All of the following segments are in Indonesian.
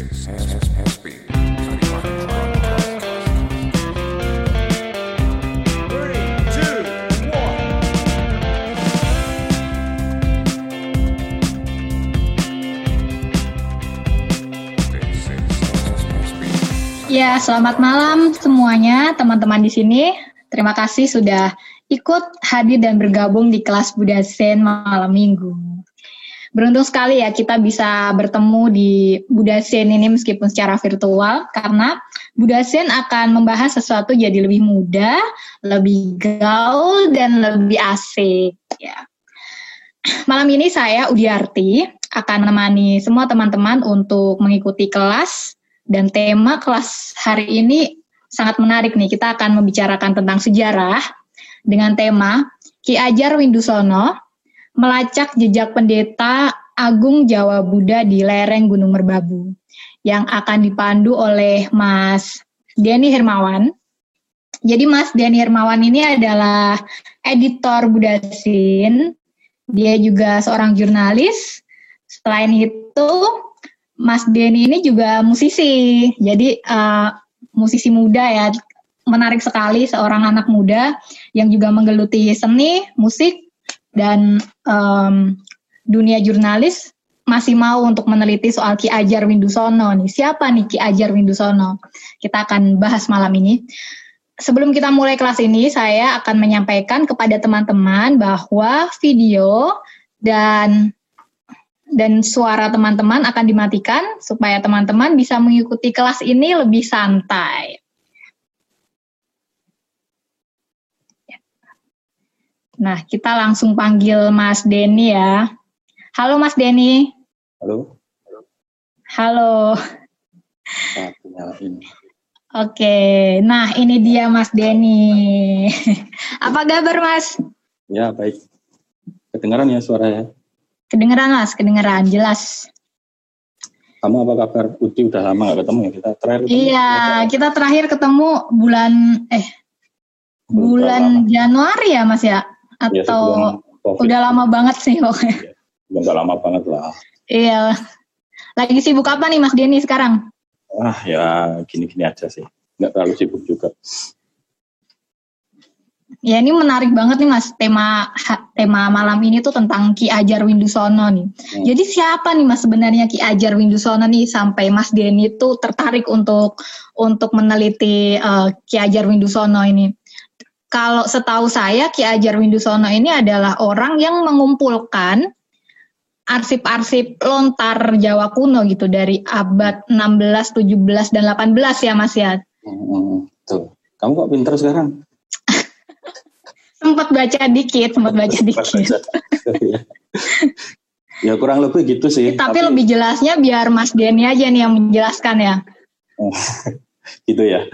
Ya, selamat malam semuanya teman-teman di sini. Terima kasih sudah ikut hadir dan bergabung di kelas Budasen malam minggu. Beruntung sekali ya kita bisa bertemu di Budasen ini meskipun secara virtual karena Budasen akan membahas sesuatu jadi lebih mudah, lebih gaul dan lebih asik ya. Malam ini saya Udiarti akan menemani semua teman-teman untuk mengikuti kelas dan tema kelas hari ini sangat menarik nih. Kita akan membicarakan tentang sejarah dengan tema Ki Ajar Windusono melacak jejak pendeta Agung Jawa Buddha di lereng Gunung Merbabu yang akan dipandu oleh Mas Denny Hermawan. Jadi Mas Denny Hermawan ini adalah editor Budasin. Dia juga seorang jurnalis. Selain itu, Mas Denny ini juga musisi. Jadi eh, musisi muda ya, menarik sekali seorang anak muda yang juga menggeluti seni, musik dan em, dunia jurnalis masih mau untuk meneliti soal Ki Ajar Windusono nih. Siapa nih Ki Ajar Windusono? Kita akan bahas malam ini. Sebelum kita mulai kelas ini, saya akan menyampaikan kepada teman-teman bahwa video dan dan suara teman-teman akan dimatikan supaya teman-teman bisa mengikuti kelas ini lebih santai. Nah, kita langsung panggil Mas Denny ya. Halo Mas Denny. Halo, Halo. Oke, nah ini dia Mas Denny. Apa kabar Mas? Ya, baik. Kedengaran ya suara ya? Kedengeran Mas, kedengeran jelas. Kamu apa kabar? Udi udah lama gak ketemu ya? Kita terakhir ketemu. Iya, kita terakhir ketemu bulan eh bulan Januari ya Mas ya? Ya, Atau COVID. udah lama banget sih pokoknya. Gak lama banget lah. Iya. Lagi sibuk apa nih Mas Denny sekarang? Ah, ya gini-gini aja sih. Nggak terlalu sibuk juga. Ya ini menarik banget nih Mas tema tema malam ini tuh tentang Ki Ajar Windusono nih. Hmm. Jadi siapa nih Mas sebenarnya Ki Ajar Windusono nih sampai Mas Denny tuh tertarik untuk untuk meneliti eh, Ki Ajar Windusono ini. Kalau setahu saya Ki Ajar Windusono ini adalah orang yang mengumpulkan arsip-arsip lontar Jawa kuno gitu dari abad 16, 17 dan 18 ya Mas ya. Hmm, tuh. Kamu kok pinter sekarang? Sempat baca dikit, sempat baca dikit. ya kurang lebih gitu sih. Tapi lebih jelasnya biar Mas Denny aja nih yang menjelaskan ya. gitu ya.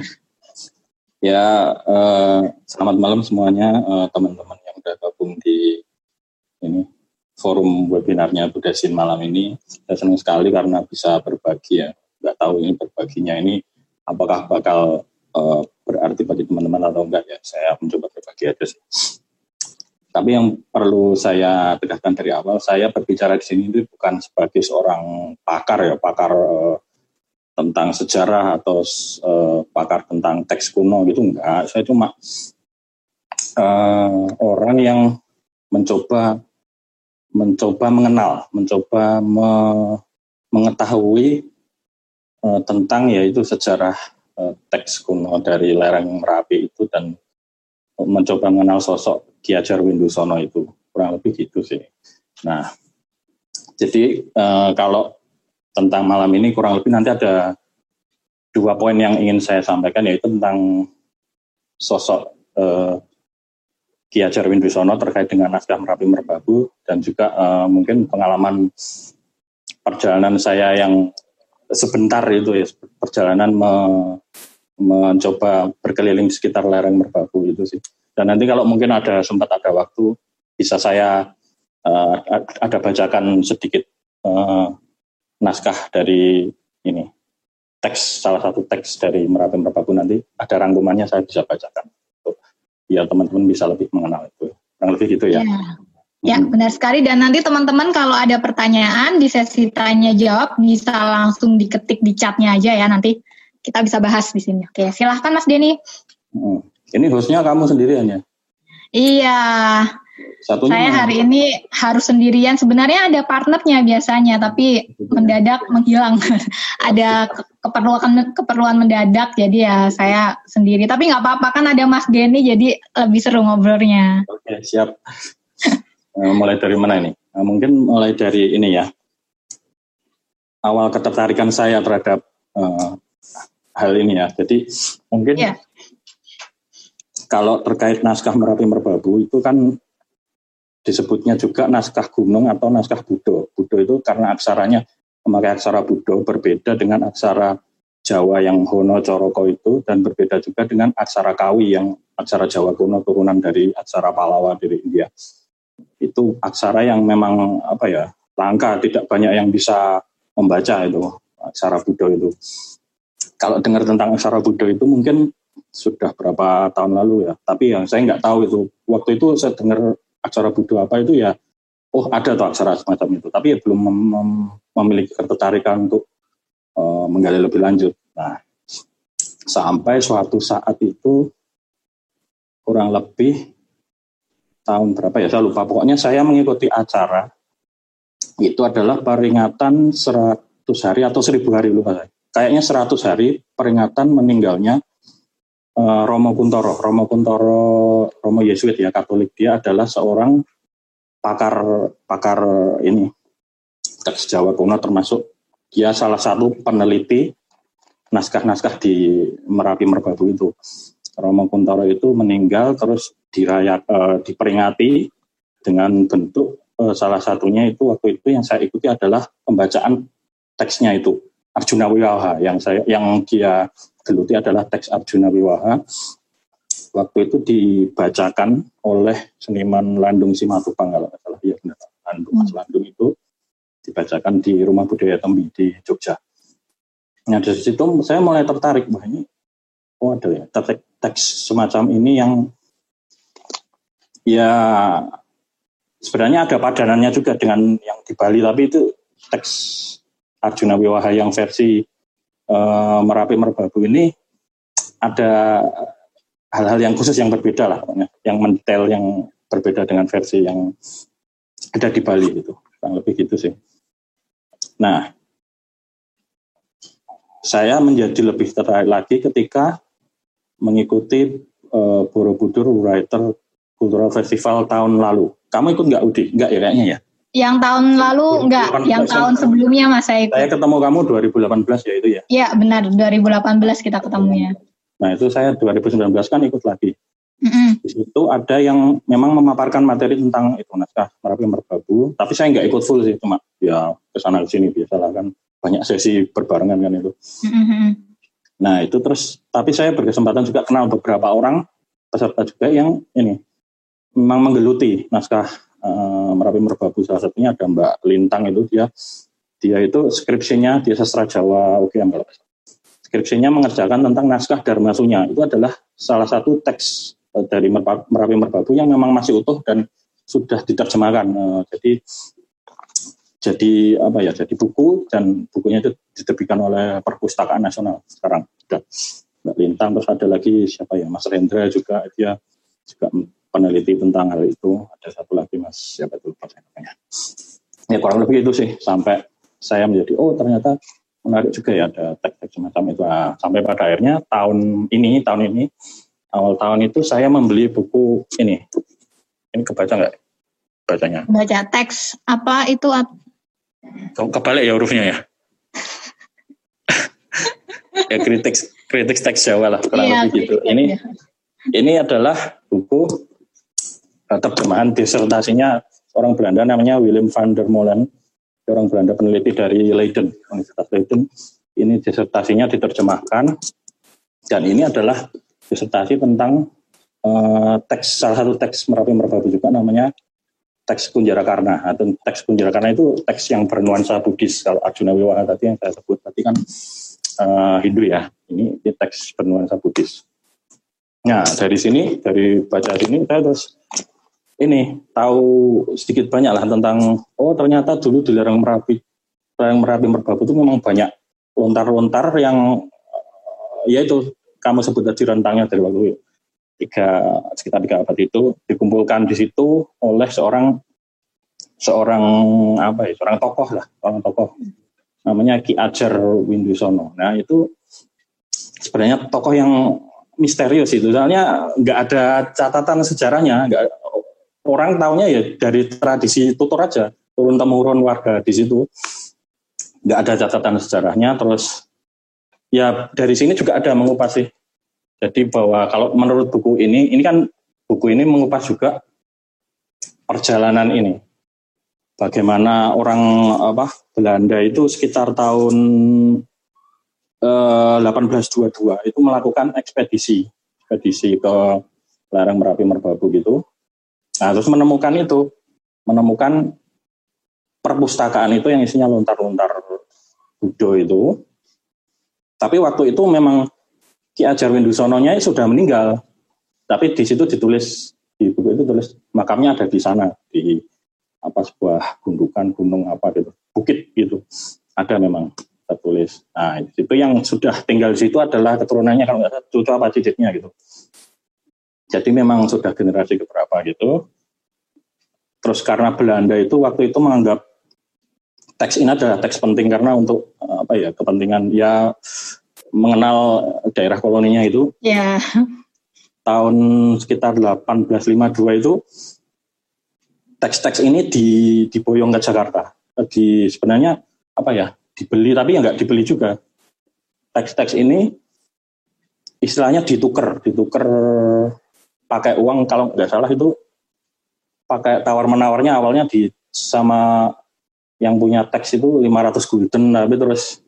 Ya, eh, selamat malam semuanya eh, teman-teman yang udah gabung di ini forum webinarnya Budasin malam ini. Saya senang sekali karena bisa berbagi ya. Nggak tahu ini berbaginya ini apakah bakal eh, berarti bagi teman-teman atau enggak ya. Saya mencoba berbagi aja sih. Tapi yang perlu saya tegaskan dari awal, saya berbicara di sini itu bukan sebagai seorang pakar ya, pakar eh, tentang sejarah atau eh, pakar tentang teks kuno gitu enggak. Saya cuma eh, orang yang mencoba mencoba mengenal, mencoba me- mengetahui eh, tentang yaitu sejarah eh, teks kuno dari lereng Merapi itu dan mencoba mengenal sosok Ki Hajar Windusono itu kurang lebih gitu sih. Nah, jadi eh, kalau tentang malam ini kurang lebih nanti ada dua poin yang ingin saya sampaikan yaitu tentang sosok eh, Ki Hajar Windusono terkait dengan naskah Merapi Merbabu dan juga eh, mungkin pengalaman perjalanan saya yang sebentar itu ya perjalanan me- mencoba berkeliling sekitar lereng Merbabu itu sih. Dan nanti kalau mungkin ada sempat ada waktu bisa saya eh, ada bacakan sedikit eh, naskah dari ini teks salah satu teks dari Merapi Merbabu nanti ada rangkumannya saya bisa bacakan biar teman-teman bisa lebih mengenal itu kurang lebih gitu ya Iya. Ya, benar sekali. Dan nanti teman-teman kalau ada pertanyaan di sesi tanya jawab bisa langsung diketik di chatnya aja ya. Nanti kita bisa bahas di sini. Oke, silahkan Mas Denny. Hmm. Ini hostnya kamu sendirian ya? Iya. Satunya Saya hari ini harus sendirian. Sebenarnya ada partnernya biasanya, tapi mendadak menghilang. ada ke- keperluan keperluan mendadak, jadi ya saya sendiri. Tapi nggak apa-apa kan ada Mas Denny, jadi lebih seru ngobrolnya. Oke, siap. Eh, mulai dari mana ini? Nah, mungkin mulai dari ini ya. Awal ketertarikan saya terhadap eh, hal ini ya. Jadi mungkin Iya. kalau terkait naskah Merapi Merbabu itu kan disebutnya juga naskah gunung atau naskah Budo. Budo itu karena aksaranya memakai aksara Budo berbeda dengan aksara Jawa yang Hono Coroko itu dan berbeda juga dengan aksara Kawi yang aksara Jawa kuno turunan dari aksara Palawa dari India. Itu aksara yang memang apa ya langka, tidak banyak yang bisa membaca itu aksara Budo itu. Kalau dengar tentang aksara Budo itu mungkin sudah berapa tahun lalu ya. Tapi yang saya nggak tahu itu. Waktu itu saya dengar aksara Budo apa itu ya, oh ada tuh aksara semacam itu. Tapi ya belum mem- mem- memiliki ketertarikan untuk eh, menggali lebih lanjut. Nah, sampai suatu saat itu kurang lebih tahun berapa ya saya lupa. Pokoknya saya mengikuti acara itu adalah peringatan 100 hari atau 1000 hari lupa saya. Kayaknya 100 hari peringatan meninggalnya eh, Romo Kuntoro. Romo Kuntoro, Romo Yesuit ya Katolik dia adalah seorang pakar pakar ini teks Jawa kuno termasuk dia salah satu peneliti naskah-naskah di Merapi Merbabu itu. Romo Kuntoro itu meninggal terus diraya, eh, diperingati dengan bentuk eh, salah satunya itu waktu itu yang saya ikuti adalah pembacaan teksnya itu Arjuna Wiwaha yang saya yang dia geluti adalah teks Arjuna Wiwaha. Waktu itu dibacakan oleh seniman Landung Simatupang kalau nggak salah ya benar Landung Mas Landung itu dibacakan di Rumah Budaya Tembi di Jogja. Nah dari situ saya mulai tertarik wah ini oh ada ya teks, teks semacam ini yang ya sebenarnya ada padanannya juga dengan yang di Bali tapi itu teks Arjuna Wiwaha yang versi eh, Merapi Merbabu ini ada hal-hal yang khusus yang berbeda lah yang mendetail yang berbeda dengan versi yang ada di Bali gitu kurang lebih gitu sih nah saya menjadi lebih tertarik lagi ketika mengikuti eh, Borobudur Writer Cultural Festival tahun lalu. Kamu ikut nggak Udi? Nggak ya kayaknya ya. Yang tahun lalu enggak, 2018 yang tahun kan? sebelumnya Mas saya ikut. Saya ketemu kamu 2018 ya itu ya. Iya, benar 2018 kita ketemunya. Nah itu saya 2019 kan ikut lagi. Mm-mm. Di situ ada yang memang memaparkan materi tentang itu naskah Merapi Merbabu. Tapi saya nggak ikut full sih, cuma ya ke sana ke sini biasalah kan banyak sesi berbarengan kan itu. Mm-mm. Nah itu terus, tapi saya berkesempatan juga kenal beberapa orang peserta juga yang ini memang menggeluti naskah eh, Merapi Merbabu. Salah satunya ada Mbak Lintang itu dia dia itu skripsinya dia sastra Jawa nggak salah. Skripsinya mengerjakan tentang naskah Dharma Sunya. Itu adalah salah satu teks eh, dari Merapi Merbabu yang memang masih utuh dan sudah diterjemahkan. Eh, jadi jadi apa ya jadi buku dan bukunya itu diterbitkan oleh Perpustakaan Nasional sekarang sudah Mbak Lintang terus ada lagi siapa ya Mas Rendra juga dia juga peneliti tentang hal itu. Ada satu lagi Mas. Siapa itu? Lupa saya namanya. Ya kurang lebih itu sih. Sampai saya menjadi oh ternyata menarik juga ya ada teks-teks semacam itu. Nah, sampai pada akhirnya tahun ini tahun ini awal tahun itu saya membeli buku ini. Ini kebaca nggak bacanya? Baca teks apa itu kebalik ya hurufnya ya? ya kritik kritik teks Jawa lah kurang Iya, lebih gitu. Ini ya. ini adalah buku terjemahan disertasinya orang Belanda namanya Willem van der Molen, orang Belanda peneliti dari Leiden, Universitas Leiden. Ini disertasinya diterjemahkan. Dan ini adalah disertasi tentang eh, teks salah satu teks Merapi Merbabu juga namanya teks Kunjara Karna. Atau teks Kunjara Karna itu teks yang bernuansa Buddhis. Kalau Arjuna Wiwaha tadi yang saya sebut tadi kan eh, Hindu ya. Ini, ini teks bernuansa Buddhis. Nah dari sini dari baca sini saya terus ini tahu sedikit banyak lah tentang oh ternyata dulu di lereng Merapi lereng Merapi Merbabu itu memang banyak lontar-lontar yang ya itu kamu sebut tadi rentangnya dari waktu tiga sekitar tiga abad itu dikumpulkan di situ oleh seorang seorang apa ya seorang tokoh lah seorang tokoh namanya Ki Ajar Windusono. Nah itu sebenarnya tokoh yang misterius itu soalnya nggak ada catatan sejarahnya nggak orang tahunya ya dari tradisi tutur aja turun temurun warga di situ nggak ada catatan sejarahnya terus ya dari sini juga ada mengupas sih jadi bahwa kalau menurut buku ini, ini kan buku ini mengupas juga perjalanan ini. Bagaimana orang apa Belanda itu sekitar tahun eh, 1822 itu melakukan ekspedisi, ekspedisi ke lereng Merapi Merbabu gitu. Nah, terus menemukan itu, menemukan perpustakaan itu yang isinya lontar-lontar Budo itu. Tapi waktu itu memang Ki Ajar Windusono-nya sudah meninggal. Tapi di situ ditulis di buku itu tulis makamnya ada di sana di apa sebuah gundukan gunung apa gitu bukit gitu ada memang tertulis. Nah itu yang sudah tinggal di situ adalah keturunannya kalau nggak salah cucu apa cicitnya gitu. Jadi memang sudah generasi keberapa gitu. Terus karena Belanda itu waktu itu menganggap teks ini adalah teks penting karena untuk apa ya kepentingan ya mengenal daerah koloninya itu. Ya. Tahun sekitar 1852 itu teks-teks ini di diboyong ke Jakarta. Di sebenarnya apa ya dibeli tapi ya nggak dibeli juga. Teks-teks ini istilahnya dituker, dituker pakai uang kalau nggak salah itu pakai tawar menawarnya awalnya di sama yang punya teks itu 500 gulden tapi terus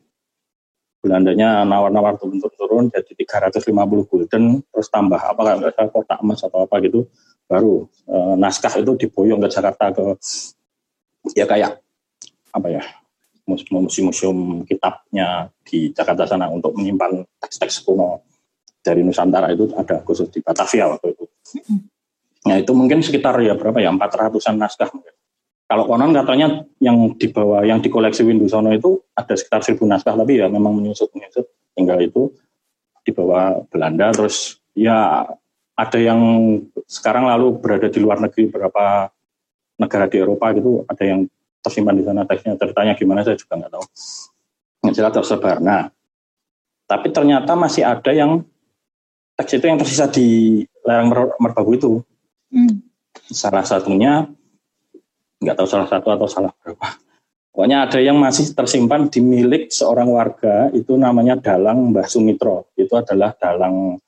Belandanya nawar-nawar turun-turun jadi 350 gulden terus tambah apa nggak salah kotak emas atau apa gitu baru e, naskah itu diboyong ke Jakarta ke ya kayak apa ya museum-museum kitabnya di Jakarta sana untuk menyimpan teks-teks kuno dari Nusantara itu ada khusus di Batavia waktu itu. Nah itu mungkin sekitar ya berapa ya 400-an naskah mungkin. Kalau konon katanya yang dibawa, yang dikoleksi Windusono itu ada sekitar seribu naskah, tapi ya memang menyusut-menyusut tinggal itu dibawa Belanda, terus ya ada yang sekarang lalu berada di luar negeri, beberapa negara di Eropa gitu, ada yang tersimpan di sana teksnya, ceritanya gimana saya juga nggak tahu. Yang jelas tersebar. Nah, tapi ternyata masih ada yang teks itu yang tersisa di lereng Merbabu itu. Hmm. Salah satunya nggak tahu salah satu atau salah berapa. Pokoknya ada yang masih tersimpan di milik seorang warga, itu namanya Dalang Mbah Sumitro. Itu adalah dalang,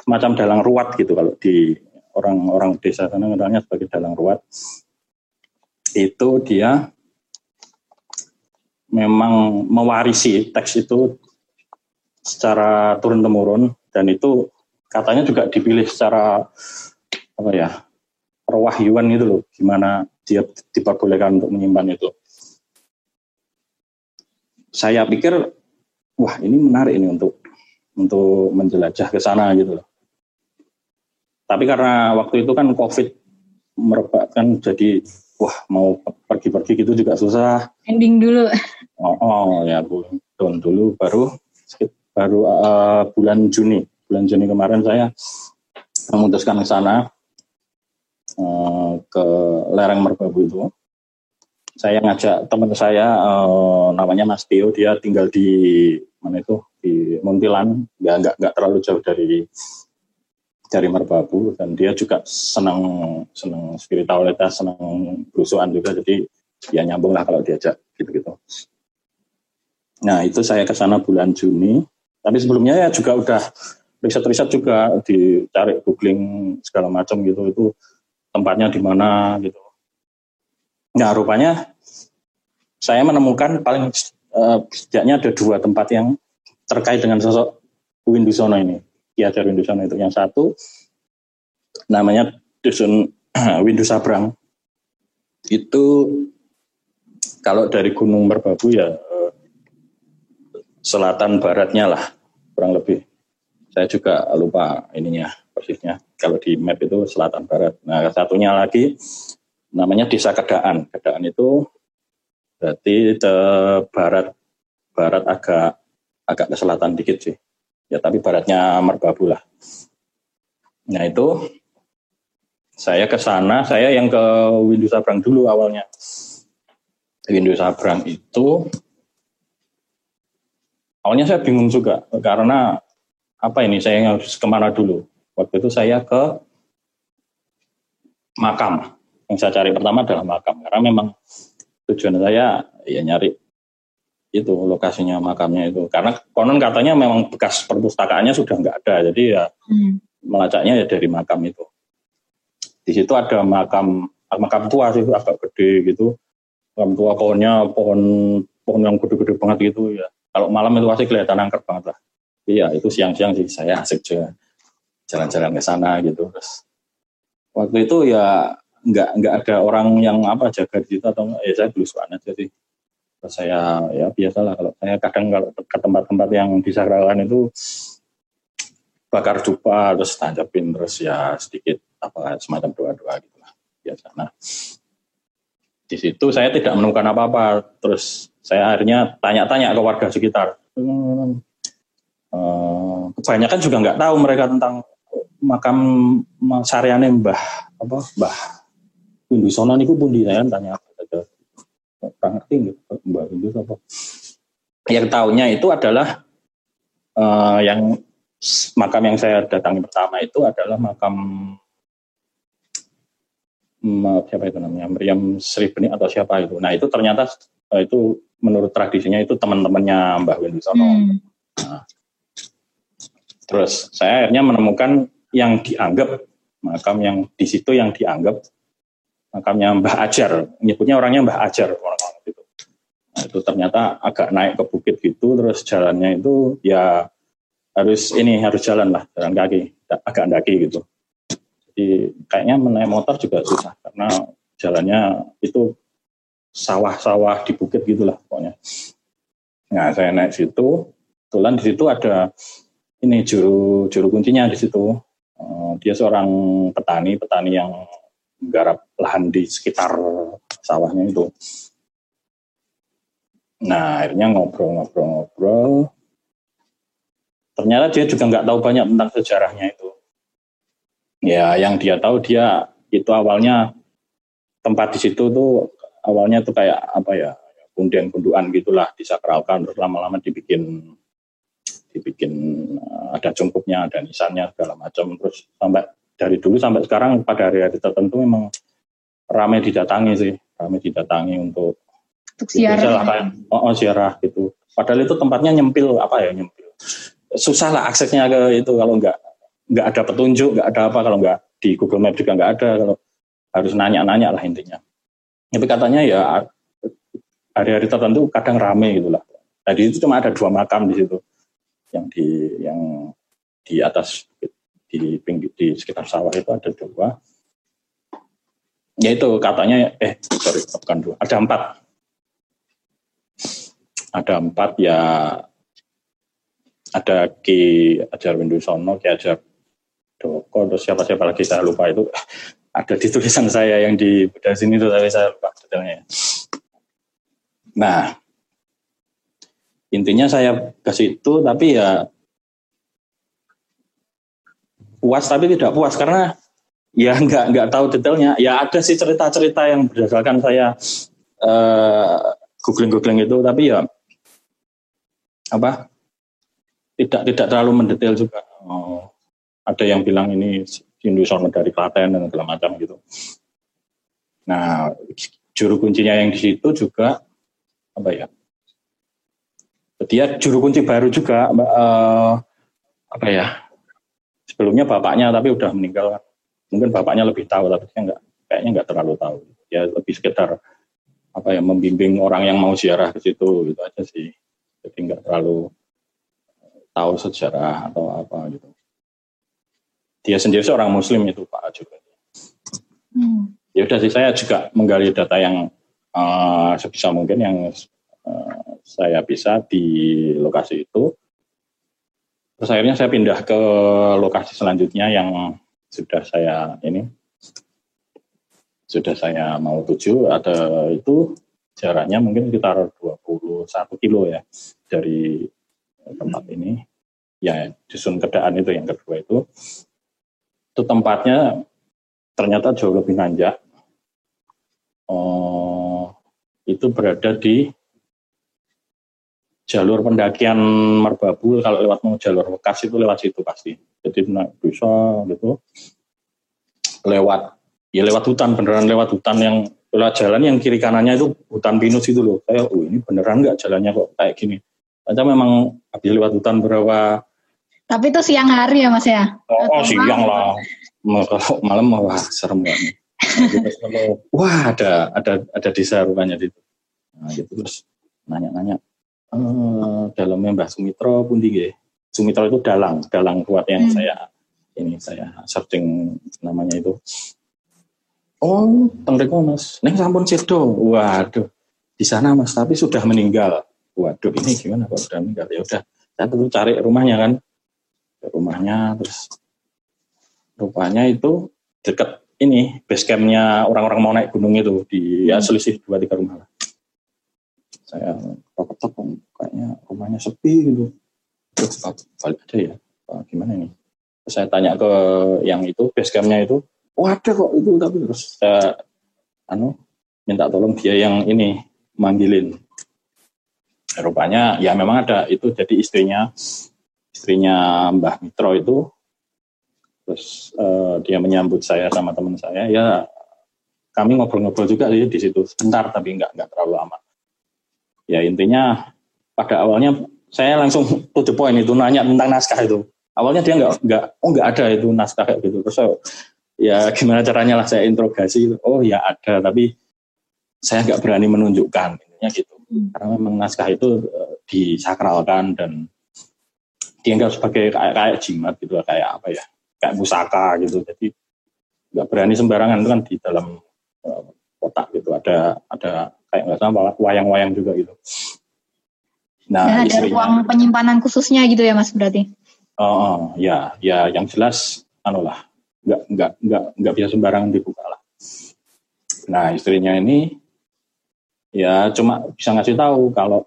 semacam dalang ruat gitu kalau di orang-orang desa sana namanya sebagai dalang ruat. Itu dia memang mewarisi teks itu secara turun-temurun dan itu katanya juga dipilih secara apa ya perwahyuan itu loh gimana dia diperbolehkan untuk menyimpan itu. Saya pikir, wah ini menarik ini untuk untuk menjelajah ke sana gitu loh. Tapi karena waktu itu kan COVID merebak kan jadi wah mau pergi-pergi gitu juga susah. Ending dulu. Oh, oh ya bulan dulu baru baru uh, bulan Juni bulan Juni kemarin saya memutuskan ke sana Eh, ke lereng Merbabu itu. Saya ngajak teman saya uh, namanya Mas Tio, dia tinggal di mana itu? Di Muntilan, nggak nggak nggak terlalu jauh dari dari Merbabu. Dan dia juga senang senang spiritualitas, senang berusuhan juga, jadi ya nyambung lah kalau diajak gitu-gitu. Nah itu saya ke sana bulan Juni, tapi sebelumnya ya juga udah riset-riset juga dicari googling segala macam gitu itu tempatnya di mana gitu. Nah rupanya saya menemukan paling uh, setidaknya ada dua tempat yang terkait dengan sosok Windusono ini, Ki Hajar Windusono itu. Yang satu namanya dusun Windu Sabrang. Itu kalau dari Gunung Merbabu ya uh, selatan baratnya lah kurang lebih saya juga lupa ininya persisnya. Kalau di map itu selatan barat. Nah, satunya lagi namanya Desa Kedaan. Kedaan itu berarti ke barat barat agak agak ke selatan dikit sih. Ya tapi baratnya Merbabu lah. Nah itu saya ke sana, saya yang ke Windu Sabrang dulu awalnya. Windu Sabrang itu awalnya saya bingung juga karena apa ini? Saya harus ke mana dulu. Waktu itu saya ke makam. Yang saya cari pertama adalah makam. Karena memang tujuan saya ya nyari itu lokasinya makamnya itu. Karena konon katanya memang bekas perpustakaannya sudah nggak ada. Jadi ya hmm. melacaknya ya dari makam itu. Di situ ada makam makam tua sih agak gede gitu. Makam tua pohonnya pohon pohon yang gede-gede banget gitu ya. Kalau malam itu pasti kelihatan angker banget lah iya itu siang-siang sih saya asik juga. Jalan-jalan ke sana gitu terus waktu itu ya nggak nggak ada orang yang apa jaga di situ atau ya saya belusuan aja sih. Saya ya biasalah kalau saya kadang kalau ke tempat-tempat yang disakralkan itu bakar dupa terus tancapin terus ya sedikit apa semacam doa-doa gitu lah biasa. Nah di situ saya tidak menemukan apa-apa terus saya akhirnya tanya-tanya ke warga sekitar eh, kebanyakan juga nggak tahu mereka tentang makam saryane mbah apa mbah Windu niku pun di saya tanya kurang ngerti gitu Mbak Windows apa. Yang tahunya itu adalah uh, yang makam yang saya datangi pertama itu adalah makam maaf siapa itu namanya Meriam Sri Benih atau siapa itu. Nah itu ternyata uh, itu menurut tradisinya itu teman-temannya Mbah Windosono hmm. nah, terus saya akhirnya menemukan yang dianggap makam yang di situ yang dianggap makamnya Mbah Ajar, nyebutnya orangnya Mbah Ajar orang-orang itu. Nah, itu ternyata agak naik ke bukit gitu, terus jalannya itu ya harus ini harus jalan lah, jalan kaki, agak daki gitu. Jadi kayaknya menaik motor juga susah karena jalannya itu sawah-sawah di bukit gitulah pokoknya. Nah saya naik situ, kebetulan di situ ada ini juru juru kuncinya di situ. Uh, dia seorang petani, petani yang garap lahan di sekitar sawahnya itu. Nah, akhirnya ngobrol-ngobrol-ngobrol. Ternyata dia juga nggak tahu banyak tentang sejarahnya itu. Ya, yang dia tahu dia itu awalnya tempat di situ tuh awalnya tuh kayak apa ya, kundian-kunduan gitulah disakralkan terus lama-lama dibikin dibikin eh, ada cungkupnya, ada nisannya segala macam terus sampai dari dulu sampai sekarang pada hari-hari tertentu memang ramai didatangi sih, ramai didatangi untuk untuk siarah. Kayak, oh, oh siarah gitu. Padahal itu tempatnya nyempil apa ya nyempil. Susah lah aksesnya ke itu kalau nggak nggak ada petunjuk, nggak ada apa kalau nggak di Google Map juga nggak ada kalau harus nanya-nanya lah intinya. Tapi katanya ya hari-hari tertentu kadang rame gitu lah. Tadi itu cuma ada dua makam di situ yang di yang di atas di pinggir di sekitar sawah itu ada dua. Ya itu katanya eh sorry bukan dua, ada empat. Ada empat ya ada Ki Ajar Windusono, Ki Ajar Doko, terus siapa-siapa lagi saya lupa itu ada di tulisan saya yang di bedah sini itu tapi saya lupa detailnya. Nah, intinya saya ke situ tapi ya puas tapi tidak puas karena ya nggak nggak tahu detailnya. Ya ada sih cerita-cerita yang berdasarkan saya uh, googling-googling itu, tapi ya apa tidak tidak terlalu mendetail juga. Oh, ada yang bilang ini Hindu dari Klaten dan segala macam gitu. Nah, juru kuncinya yang di situ juga apa ya? Dia juru kunci baru juga uh, apa ya? sebelumnya bapaknya tapi udah meninggal mungkin bapaknya lebih tahu tapi dia nggak kayaknya nggak terlalu tahu. Ya lebih sekedar apa ya membimbing orang yang mau ziarah ke situ gitu aja sih. Jadi nggak terlalu tahu sejarah atau apa gitu. Dia sendiri seorang muslim itu pak juga. Hmm. ya udah sih saya juga menggali data yang uh, sebisa mungkin yang saya bisa di lokasi itu. Terus akhirnya saya pindah ke lokasi selanjutnya yang sudah saya ini. Sudah saya mau tuju ada itu jaraknya mungkin sekitar 21 kilo ya dari tempat ini. Ya dusun kedaan itu yang kedua itu. Itu tempatnya ternyata jauh lebih nanjak. Oh, itu berada di jalur pendakian Merbabu kalau lewat mau jalur bekas itu lewat situ pasti. Jadi naik bisa gitu. Lewat ya lewat hutan beneran lewat hutan yang lewat jalan yang kiri kanannya itu hutan pinus itu loh. Saya oh ini beneran nggak jalannya kok kayak gini? Ternyata memang habis lewat hutan berapa? Tapi itu siang hari ya mas ya? Oh, oh siang lah. Kalau malam wah serem banget. Wah ada ada ada desa rupanya di nah gitu terus nanya-nanya eh, dalamnya Mbah Sumitro pun tinggi Sumitro itu dalang dalang kuat yang hmm. saya ini saya searching namanya itu. Oh tengreko mas. Neng sampun sedo waduh di sana mas tapi sudah meninggal. Waduh ini gimana kalau sudah meninggal? Ya udah saya tentu cari rumahnya kan? Rumahnya terus rupanya itu dekat ini base campnya orang-orang mau naik gunung itu di ya, hmm. ya selisih dua tiga rumah lah. Saya ketok kayaknya rumahnya sepi gitu. Terus balik aja ya. Gimana ini? Terus saya tanya ke yang itu base campnya itu oh ada kok itu tapi terus saya anu minta tolong dia yang ini manggilin. Rupanya ya memang ada itu. Jadi istrinya istrinya Mbah Mitro itu terus uh, dia menyambut saya sama teman saya. Ya kami ngobrol-ngobrol juga sih di situ. Sebentar tapi nggak nggak terlalu lama ya intinya pada awalnya saya langsung to the point itu nanya tentang naskah itu. Awalnya dia nggak nggak oh nggak ada itu naskah kayak gitu. Terus saya, ya gimana caranya lah saya interogasi oh ya ada tapi saya nggak berani menunjukkan intinya gitu. Hmm. karena memang naskah itu uh, disakralkan dan dianggap sebagai kayak kayak jimat gitu kayak apa ya kayak pusaka gitu. Jadi nggak berani sembarangan itu kan di dalam uh, kotak gitu. Ada ada kayak nggak salah wayang-wayang juga gitu. Nah ada ruang penyimpanan khususnya gitu ya mas berarti? Oh, oh ya ya yang jelas anu lah nggak nggak nggak nggak bisa sembarangan dibuka lah. Nah istrinya ini ya cuma bisa ngasih tahu kalau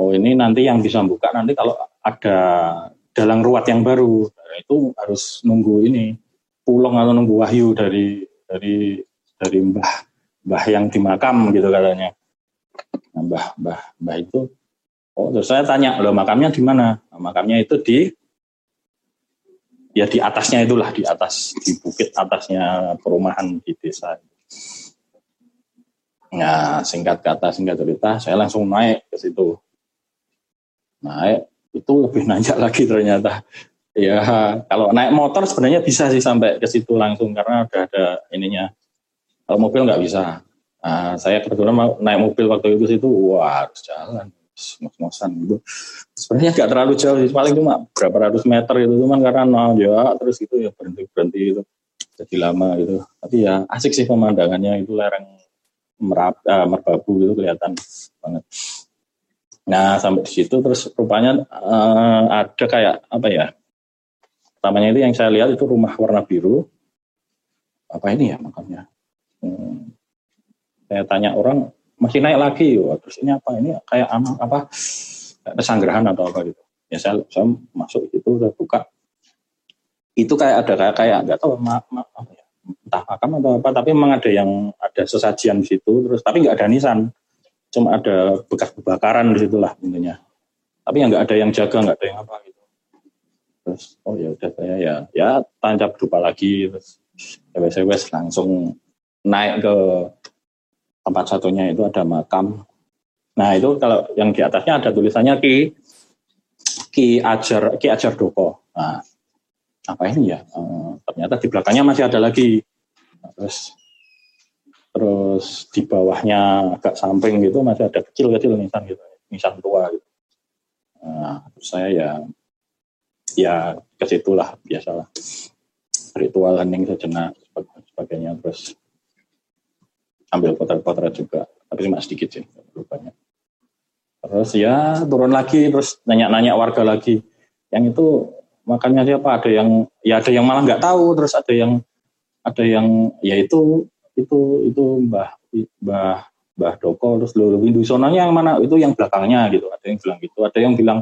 oh ini nanti yang bisa buka nanti kalau ada dalang ruat yang baru Nah, itu harus nunggu ini pulang atau nunggu wahyu dari dari dari mbah mbah yang di makam gitu katanya. Nah, mbah mbah mbah itu oh terus saya tanya lo makamnya di mana? Nah, makamnya itu di ya di atasnya itulah di atas di bukit atasnya perumahan di desa. Nah singkat kata singkat cerita saya langsung naik ke situ. Naik itu lebih nanjak lagi ternyata Ya, kalau naik motor sebenarnya bisa sih sampai ke situ langsung karena udah ada ininya. Kalau mobil nggak bisa. Nah, saya kebetulan naik mobil waktu itu situ, wah harus jalan, ngos-ngosan gitu. Sebenarnya nggak terlalu jauh sih, paling cuma berapa ratus meter itu cuman karena ya terus itu ya berhenti berhenti itu jadi lama gitu. Tapi ya asik sih pemandangannya itu lereng merap, uh, merbabu gitu kelihatan banget. Nah sampai di situ terus rupanya uh, ada kayak apa ya Pertamanya itu yang saya lihat itu rumah warna biru. Apa ini ya makamnya? Hmm. Saya tanya orang masih naik lagi, Wah, terus ini apa? Ini kayak anak apa? Pesanggrahan atau apa gitu. Ya saya, saya masuk itu, saya buka. Itu kayak ada kayak kayak nggak tahu ma, ma, apa ya, entah makam atau apa, tapi memang ada yang ada sesajian di situ, terus tapi nggak ada nisan, cuma ada bekas kebakaran di situlah intinya. Tapi yang nggak ada yang jaga, nggak ada yang apa gitu terus oh ya udah saya ya ya tancap berupa lagi terus wes langsung naik ke tempat satunya itu ada makam. Nah itu kalau yang di atasnya ada tulisannya ki ki ajar ki ajar doko. Nah apa ini ya? E, ternyata di belakangnya masih ada lagi. Nah, terus terus di bawahnya agak samping gitu masih ada kecil-kecil nisan gitu nisan tua gitu. Nah saya ya ya ke situlah biasalah ritual hening sejenak sebagainya terus ambil potret-potret juga. Tapi cuma sedikit sih banyak terus ya turun lagi terus nanya-nanya warga lagi. Yang itu makannya siapa ada yang ya ada yang malah nggak tahu terus ada yang ada yang ya itu itu itu mbah mbah mbah Doko terus lo Windusononya yang mana? Itu yang belakangnya gitu. Ada yang bilang gitu ada yang bilang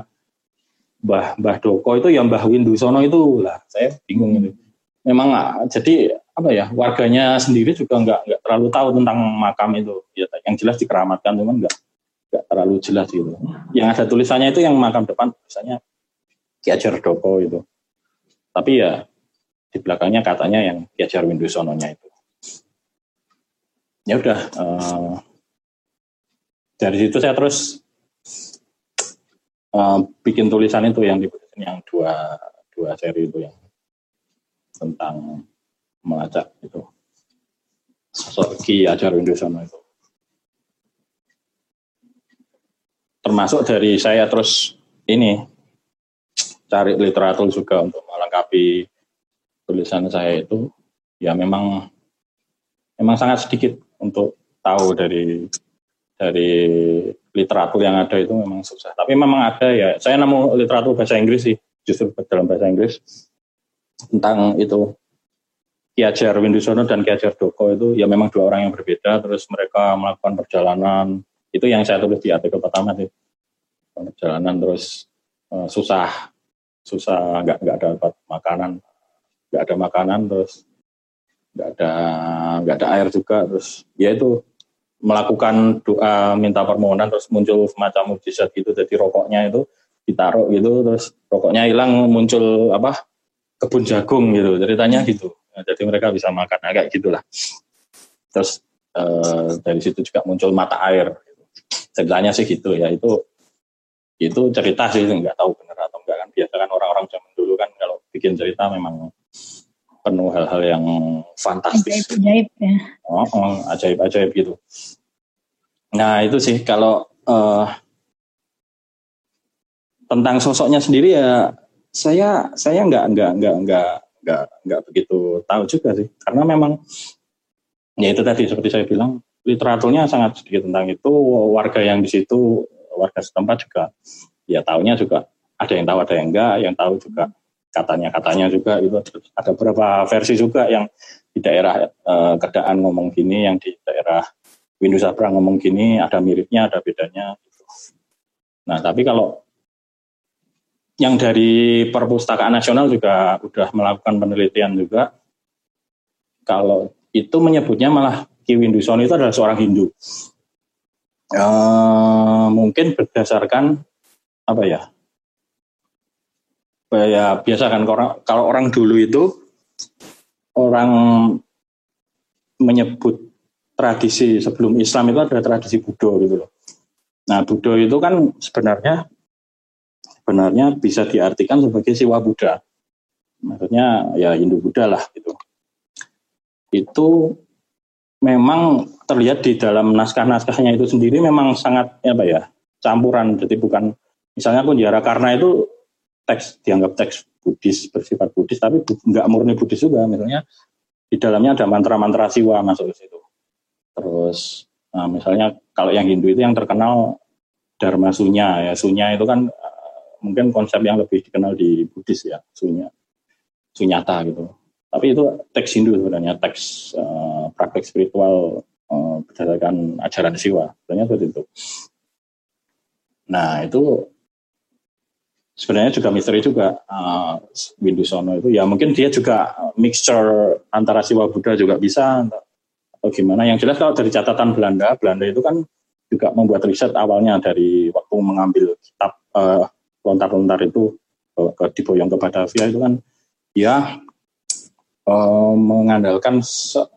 mbah mbah Doko itu yang mbah Windusono itu. Lah saya bingung itu memang ah, jadi apa ya warganya sendiri juga nggak nggak terlalu tahu tentang makam itu. Ya yang jelas dikeramatkan cuman nggak nggak terlalu jelas gitu. Yang ada tulisannya itu yang makam depan tulisannya Ki Ajar Doko itu. Tapi ya di belakangnya katanya yang Ki Ajar Windusono-nya itu. Ya udah uh, dari situ saya terus uh, bikin tulisan itu yang di yang dua dua seri itu yang tentang melacak itu sosok Ki Ajar Windosono itu. Termasuk dari saya terus ini cari literatur juga untuk melengkapi tulisan saya itu ya memang memang sangat sedikit untuk tahu dari dari literatur yang ada itu memang susah. Tapi memang ada ya. Saya nemu literatur bahasa Inggris sih, justru dalam bahasa Inggris tentang itu. Ki Hajar Windusono dan Ki Hajar Doko itu ya memang dua orang yang berbeda terus mereka melakukan perjalanan. Itu yang saya tulis di artikel pertama sih. Perjalanan terus uh, susah. Susah nggak nggak dapat makanan. Nggak ada makanan terus nggak ada nggak ada air juga terus ya itu. Melakukan doa minta permohonan terus muncul semacam mujizat gitu. Jadi rokoknya itu ditaruh gitu terus rokoknya hilang muncul apa kebun jagung gitu ceritanya gitu. Nah, jadi mereka bisa makan nah, kayak gitulah. Terus uh, dari situ juga muncul mata air. Gitu. ceritanya sih gitu ya itu itu cerita sih nggak tahu benar atau enggak kan. Biasa kan orang-orang zaman dulu kan kalau bikin cerita memang penuh hal-hal yang fantastis. Ajaib-ajaib ya. Oh, oh ajaib-ajaib gitu. Nah itu sih kalau uh, tentang sosoknya sendiri ya saya saya nggak nggak nggak nggak nggak nggak begitu tahu juga sih. Karena memang ya itu tadi seperti saya bilang literaturnya sangat sedikit tentang itu. Warga yang di situ warga setempat juga ya tahunya juga ada yang tahu ada yang enggak yang tahu juga katanya katanya juga itu ada beberapa versi juga yang di daerah eh, Kedaan ngomong gini yang di daerah Windu Sabra ngomong gini ada miripnya ada bedanya gitu. nah tapi kalau yang dari Perpustakaan Nasional juga sudah melakukan penelitian juga. Kalau itu menyebutnya malah Ki Windusono itu adalah seorang Hindu. E, mungkin berdasarkan apa ya? Ya biasa kan kalau orang dulu itu orang menyebut tradisi sebelum Islam itu adalah tradisi Buddha gitu loh. Nah Buddha itu kan sebenarnya sebenarnya bisa diartikan sebagai siwa Buddha. Maksudnya ya Hindu Buddha lah gitu. Itu memang terlihat di dalam naskah-naskahnya itu sendiri memang sangat apa ya campuran. Jadi bukan misalnya pun Kunjara karena itu teks dianggap teks Buddhis bersifat Buddhis tapi nggak murni Buddhis juga. Misalnya di dalamnya ada mantra-mantra siwa masuk ke situ. Terus nah misalnya kalau yang Hindu itu yang terkenal Dharma Sunya ya Sunya itu kan mungkin konsep yang lebih dikenal di Buddhis ya, sunya, sunyata gitu. Tapi itu teks Hindu sebenarnya, teks uh, praktek spiritual uh, berdasarkan ajaran Siwa, sebenarnya seperti itu. Nah itu sebenarnya juga misteri juga uh, Windu Sono itu ya mungkin dia juga mixture antara Siwa Buddha juga bisa atau gimana yang jelas kalau dari catatan Belanda Belanda itu kan juga membuat riset awalnya dari waktu mengambil kitab uh, lontar-lontar itu ke, diboyong ke Batavia itu kan ya uh, mengandalkan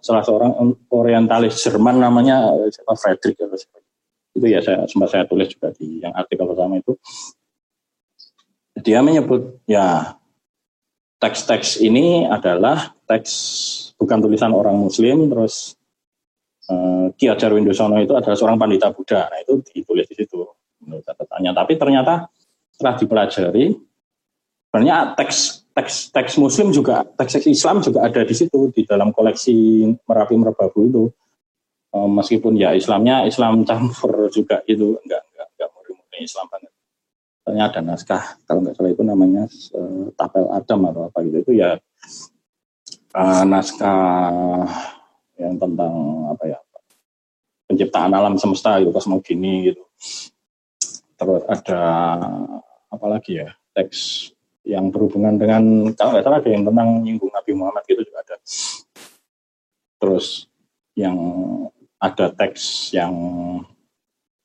salah seorang orientalis Jerman namanya siapa? Frederick atau siapa? Itu ya saya sempat saya tulis juga di yang artikel pertama itu. Dia menyebut ya teks-teks ini adalah teks bukan tulisan orang Muslim terus uh, Ki Hajar Windosono itu adalah seorang pandita Buddha. Nah itu ditulis di situ menurut catatannya. Tapi ternyata setelah dipelajari sebenarnya teks teks teks muslim juga teks teks Islam juga ada di situ di dalam koleksi Merapi Merbabu itu. E, meskipun ya Islamnya Islam campur juga itu enggak enggak enggak murni Islam banget. Misalnya ada naskah kalau nggak salah itu namanya uh, tapel Adam atau apa gitu. Itu ya uh, naskah yang tentang apa ya penciptaan alam semesta gitu kosmogini gitu. Terus ada apa lagi ya teks yang berhubungan dengan kalau nggak salah ada yang tentang nyinggung Nabi Muhammad gitu juga ada. Terus yang ada teks yang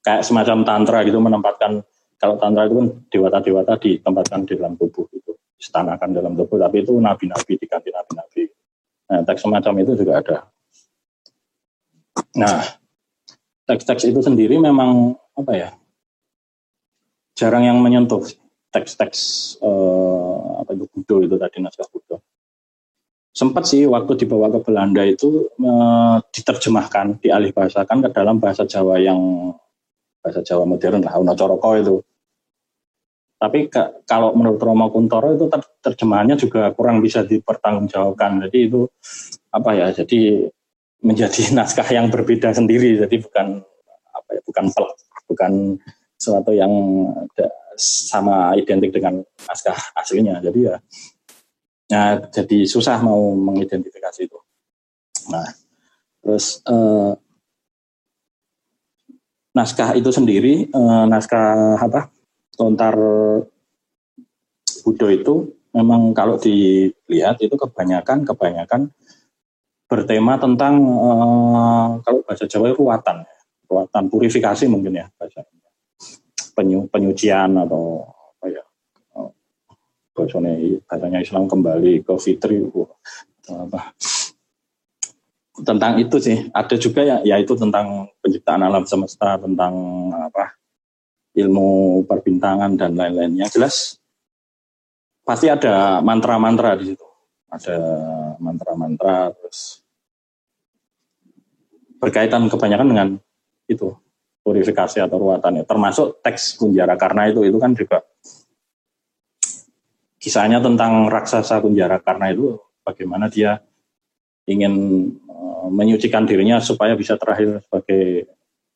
kayak semacam tantra gitu menempatkan kalau tantra itu kan dewata-dewata ditempatkan di dalam tubuh itu istanakan dalam tubuh tapi itu nabi-nabi diganti nabi-nabi. Nah teks semacam itu juga ada. Nah teks-teks itu sendiri memang apa ya jarang yang menyentuh teks-teks eh, apa itu Budo itu tadi naskah Budo sempat sih waktu dibawa ke Belanda itu eh, diterjemahkan dialih bahasakan ke dalam bahasa Jawa yang bahasa Jawa modern lah Uno Coroko itu. Tapi ke, kalau menurut Romo Kuntoro itu ter, terjemahannya juga kurang bisa dipertanggungjawabkan. Jadi itu apa ya jadi menjadi naskah yang berbeda sendiri. Jadi bukan apa ya bukan bukan sesuatu yang sama identik dengan naskah aslinya. Jadi ya ya jadi susah mau mengidentifikasi itu. Nah terus eh, naskah itu sendiri eh, naskah apa lontar Budo itu memang kalau dilihat itu kebanyakan kebanyakan bertema tentang uh, kalau bahasa Jawa ruatan, ruatan purifikasi mungkin ya bahasa penyu, penyucian atau apa ya uh, bahasanya, bahasanya Islam kembali ke fitri apa. Tentang itu sih ada juga ya yaitu tentang penciptaan alam semesta tentang apa ilmu perbintangan dan lain-lainnya. Jelas pasti ada mantra-mantra di situ. Ada mantra-mantra terus berkaitan kebanyakan dengan itu purifikasi atau ruatan ya. Termasuk teks Kunjara karena itu itu kan juga kisahnya tentang raksasa Kunjara. Karena itu bagaimana dia ingin uh, menyucikan dirinya supaya bisa terakhir sebagai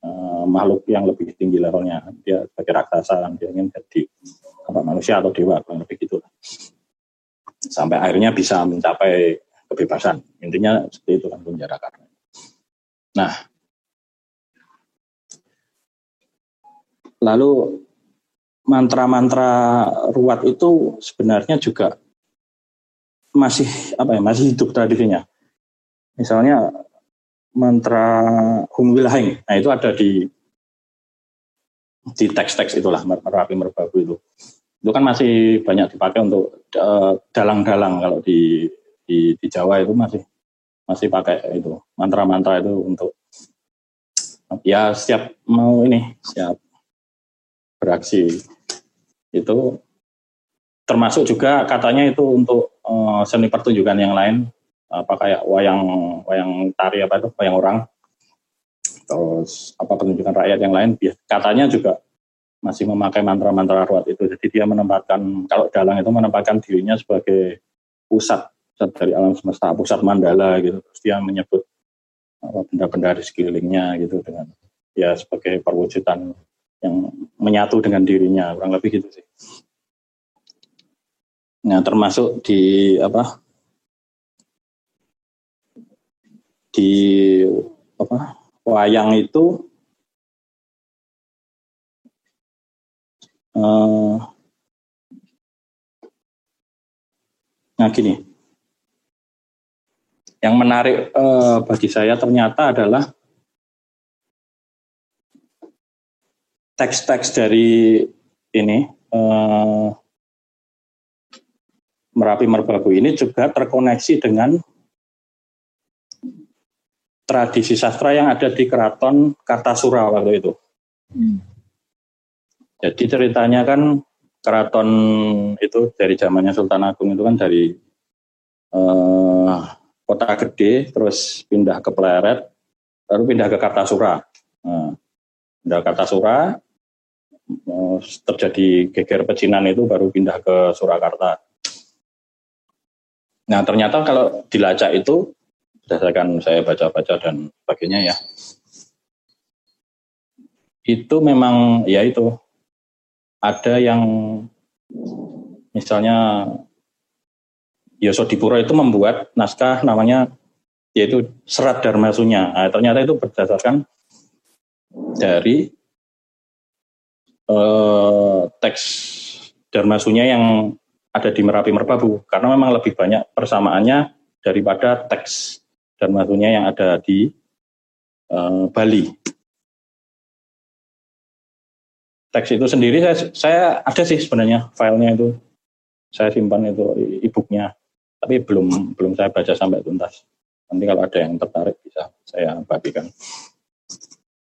uh, makhluk yang lebih tinggi levelnya. Dia sebagai raksasa dia ingin jadi apa manusia atau dewa kurang lebih gitu sampai akhirnya bisa mencapai kebebasan. Intinya seperti itu kan Kunjara karena nah Lalu mantra-mantra ruat itu sebenarnya juga masih apa ya masih hidup tradisinya. Misalnya mantra Hum nah itu ada di di teks-teks itulah merapi merbabu itu. Itu kan masih banyak dipakai untuk dalang-dalang kalau di, di di Jawa itu masih masih pakai itu mantra-mantra itu untuk ya setiap mau ini siap beraksi. Itu termasuk juga katanya itu untuk uh, seni pertunjukan yang lain. Apa kayak wayang wayang tari apa itu wayang orang. Terus apa pertunjukan rakyat yang lain. Katanya juga masih memakai mantra-mantra ruat itu. Jadi dia menempatkan kalau dalang itu menempatkan dirinya sebagai pusat pusat dari alam semesta pusat mandala gitu. Terus dia menyebut benda-benda di sekelilingnya gitu dengan ya sebagai perwujudan yang menyatu dengan dirinya kurang lebih gitu sih. Nah termasuk di apa di apa wayang itu uh, nah gini yang menarik uh, bagi saya ternyata adalah teks-teks dari ini eh, Merapi Merbabu ini juga terkoneksi dengan tradisi sastra yang ada di keraton Kartasura waktu itu. Hmm. Jadi ceritanya kan keraton itu dari zamannya Sultan Agung itu kan dari eh, kota gede, terus pindah ke Pleret, lalu pindah ke Kartasura. Nah, pindah ke Kartasura, terjadi geger pecinan itu baru pindah ke Surakarta. Nah ternyata kalau dilacak itu berdasarkan saya baca-baca dan sebagainya ya, itu memang ya itu ada yang misalnya Yosodipuro itu membuat naskah namanya yaitu Serat Dharma Sunya. Nah, ternyata itu berdasarkan dari eh, teks Dharma Sunya yang ada di Merapi Merbabu karena memang lebih banyak persamaannya daripada teks Dharma Sunya yang ada di eh, Bali. Teks itu sendiri saya, saya ada sih sebenarnya filenya itu saya simpan itu e-booknya tapi belum belum saya baca sampai tuntas. Nanti kalau ada yang tertarik bisa saya bagikan.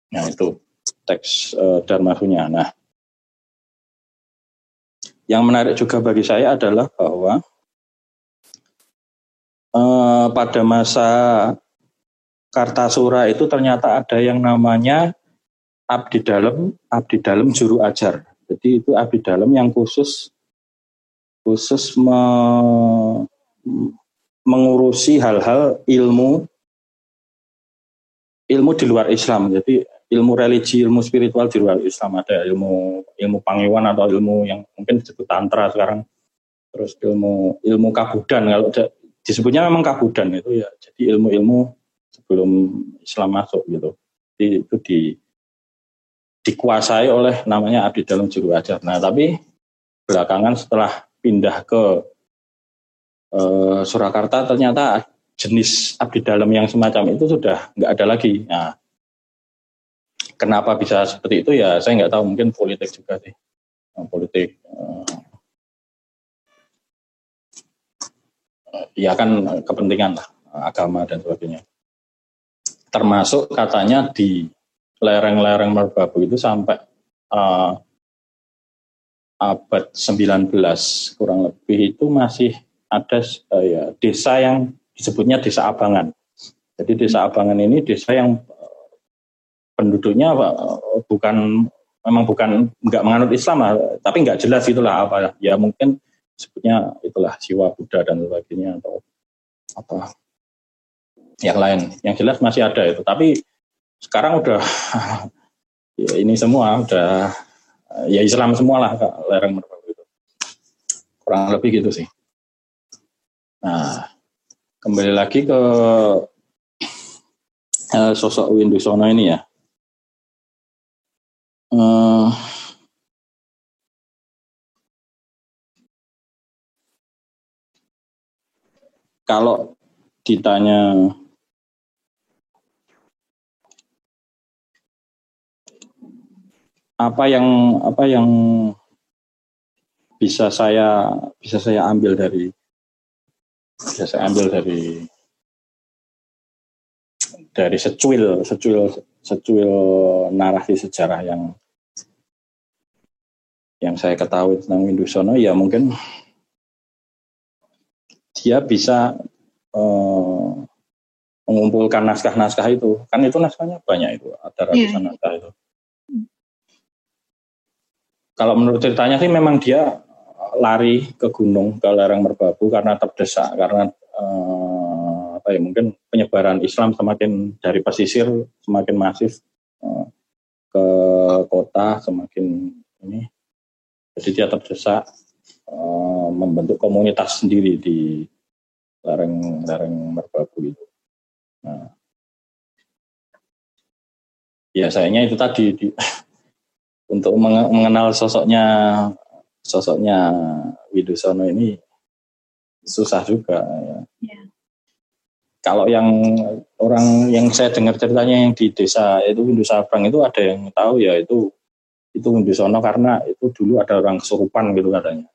Nah itu teks uh, Dharma Sunya. Nah yang menarik juga bagi saya adalah bahwa eh, pada masa Kartasura itu ternyata ada yang namanya abdi dalam, abdi dalam juru ajar. Jadi itu abdi dalam yang khusus khusus me, mengurusi hal-hal ilmu ilmu di luar Islam. Jadi ilmu religi, ilmu spiritual di luar Islam ada ilmu ilmu pangewan atau ilmu yang mungkin disebut tantra sekarang. Terus ilmu ilmu kabudan kalau disebutnya memang kabudan itu ya. Jadi ilmu-ilmu sebelum Islam masuk gitu. Jadi itu di dikuasai oleh namanya abdi dalam juru ajar. Nah, tapi belakangan setelah pindah ke uh, Surakarta ternyata jenis abdi dalam yang semacam itu sudah nggak ada lagi. Nah, kenapa bisa seperti itu ya saya nggak tahu mungkin politik juga sih nah, politik uh, ya kan kepentingan lah agama dan sebagainya termasuk katanya di lereng-lereng Merbabu itu sampai uh, abad 19 kurang lebih itu masih ada uh, ya desa yang disebutnya desa Abangan. Jadi desa Abangan ini desa yang penduduknya bukan memang bukan nggak menganut Islam lah, tapi nggak jelas itulah apa. Ya mungkin sebutnya itulah siwa Buddha dan sebagainya atau apa. Yang lain yang jelas masih ada itu. Tapi sekarang udah ya ini semua udah ya Islam semua lah lereng merbabu itu. Kurang lebih gitu sih. Nah kembali lagi ke uh, sosok Windu Sono ini ya Uh, kalau ditanya apa yang apa yang bisa saya bisa saya ambil dari bisa saya ambil dari dari secuil secuil secuil narasi sejarah yang yang saya ketahui tentang Windusono ya mungkin dia bisa uh, mengumpulkan naskah-naskah itu kan itu naskahnya banyak itu ada ratusan yeah. naskah itu kalau menurut ceritanya sih memang dia lari ke gunung ke lereng merbabu karena terdesak karena uh, apa ya mungkin penyebaran Islam semakin dari pesisir semakin masif uh, ke kota semakin ini. Jadi dia terdesak uh, membentuk komunitas sendiri di lereng lereng merbabu itu. Nah, ya sayangnya itu tadi di, untuk mengenal sosoknya sosoknya Widusono ini susah juga ya. Yeah kalau yang orang yang saya dengar ceritanya yang di desa itu Windu Sabrang itu ada yang tahu ya itu itu Windu Sono karena itu dulu ada orang kesurupan gitu katanya.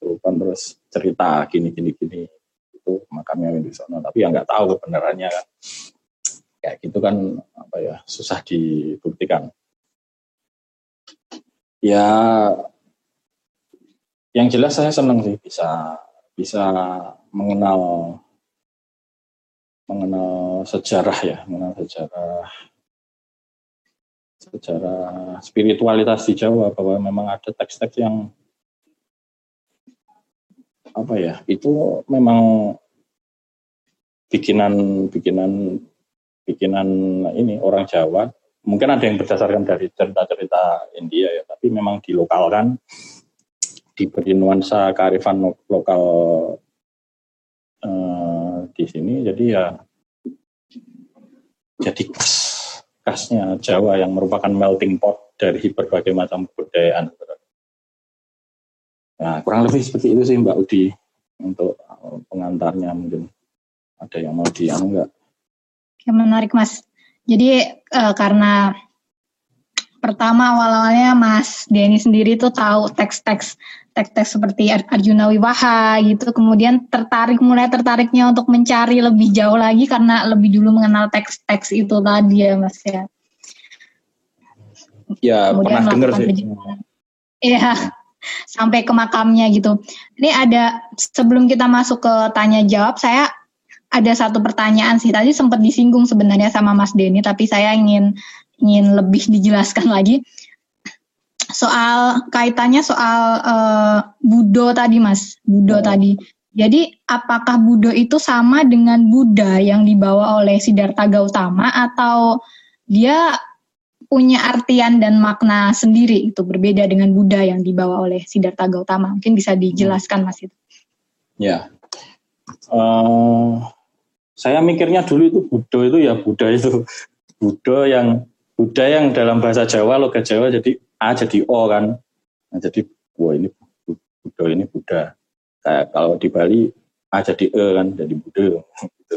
Kesurupan terus cerita gini gini gini. Itu makamnya Windu Sono tapi yang nggak tahu kebenarannya kan. Kayak gitu kan apa ya susah dibuktikan. Ya yang jelas saya senang sih bisa bisa mengenal mengenal sejarah ya, mengenal sejarah sejarah spiritualitas di Jawa bahwa memang ada teks-teks yang apa ya itu memang bikinan bikinan bikinan ini orang Jawa. Mungkin ada yang berdasarkan dari cerita-cerita India ya, tapi memang dilokalkan, diberi nuansa kearifan lo- lokal eh, di sini, jadi ya jadi khas khasnya Jawa yang merupakan melting pot dari berbagai macam kebudayaan. Nah, kurang lebih seperti itu sih Mbak Udi untuk eh, pengantarnya mungkin ada yang mau di anu enggak? Ya, menarik Mas. Jadi eh, karena pertama awal-awalnya Mas Denny sendiri tuh tahu teks-teks teks-teks seperti Ar- Arjuna Wiwaha gitu, kemudian tertarik mulai tertariknya untuk mencari lebih jauh lagi karena lebih dulu mengenal teks-teks itu tadi ya Mas ya. Ya, Kemudian pernah dengar sih. Iya, sampai ke makamnya gitu. Ini ada sebelum kita masuk ke tanya jawab, saya ada satu pertanyaan sih. Tadi sempat disinggung sebenarnya sama Mas Denny, tapi saya ingin ingin lebih dijelaskan lagi soal kaitannya soal eh, Budo tadi, Mas. Budo Oh. tadi. Jadi apakah Budo itu sama dengan Buddha yang dibawa oleh Siddhartha Gautama atau dia punya artian dan makna sendiri itu berbeda dengan Buddha yang dibawa oleh Siddhartha Gautama. Mungkin bisa dijelaskan Mas itu. Ya. Eh, saya mikirnya dulu itu Buddha itu ya Buddha itu Buddha yang Buddha yang dalam bahasa Jawa logat Jawa jadi A jadi O kan. Nah, jadi wah ini Bu- Buddha ini Buddha. Kayak kalau di Bali A jadi E kan jadi Buddha. Gitu.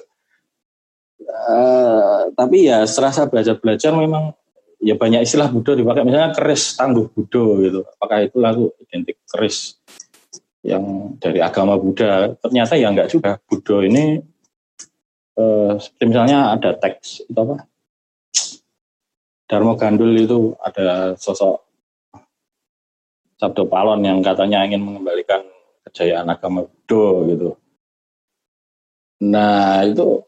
Eh, tapi ya serasa belajar belajar memang ya banyak istilah Buddha dipakai misalnya keris tangguh Buddha gitu. Apakah itu lalu identik keris yang dari agama Buddha ternyata ya enggak juga Buddha ini eh, seperti misalnya ada teks itu apa Dharma Gandul itu ada sosok Sabdo Palon yang katanya ingin mengembalikan kejayaan agama Buddha gitu. Nah itu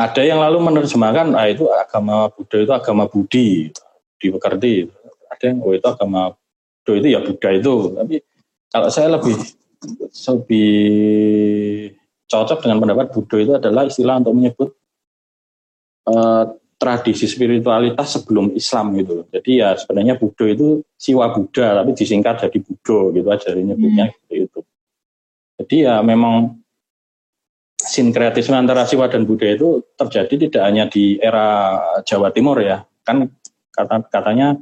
ada yang lalu menerjemahkan ah itu agama Buddha itu agama Budi dimengerti. Ada yang oh itu agama Buddha itu ya Buddha itu. Tapi kalau saya lebih lebih cocok dengan pendapat Buddha itu adalah istilah untuk menyebut eh, tradisi spiritualitas sebelum Islam gitu. Jadi ya sebenarnya Buddha itu siwa Buddha tapi disingkat jadi Buddha gitu aja nyebutnya seperti itu jadi ya memang sinkretisme antara Siwa dan Buddha itu terjadi tidak hanya di era Jawa Timur ya. Kan kata katanya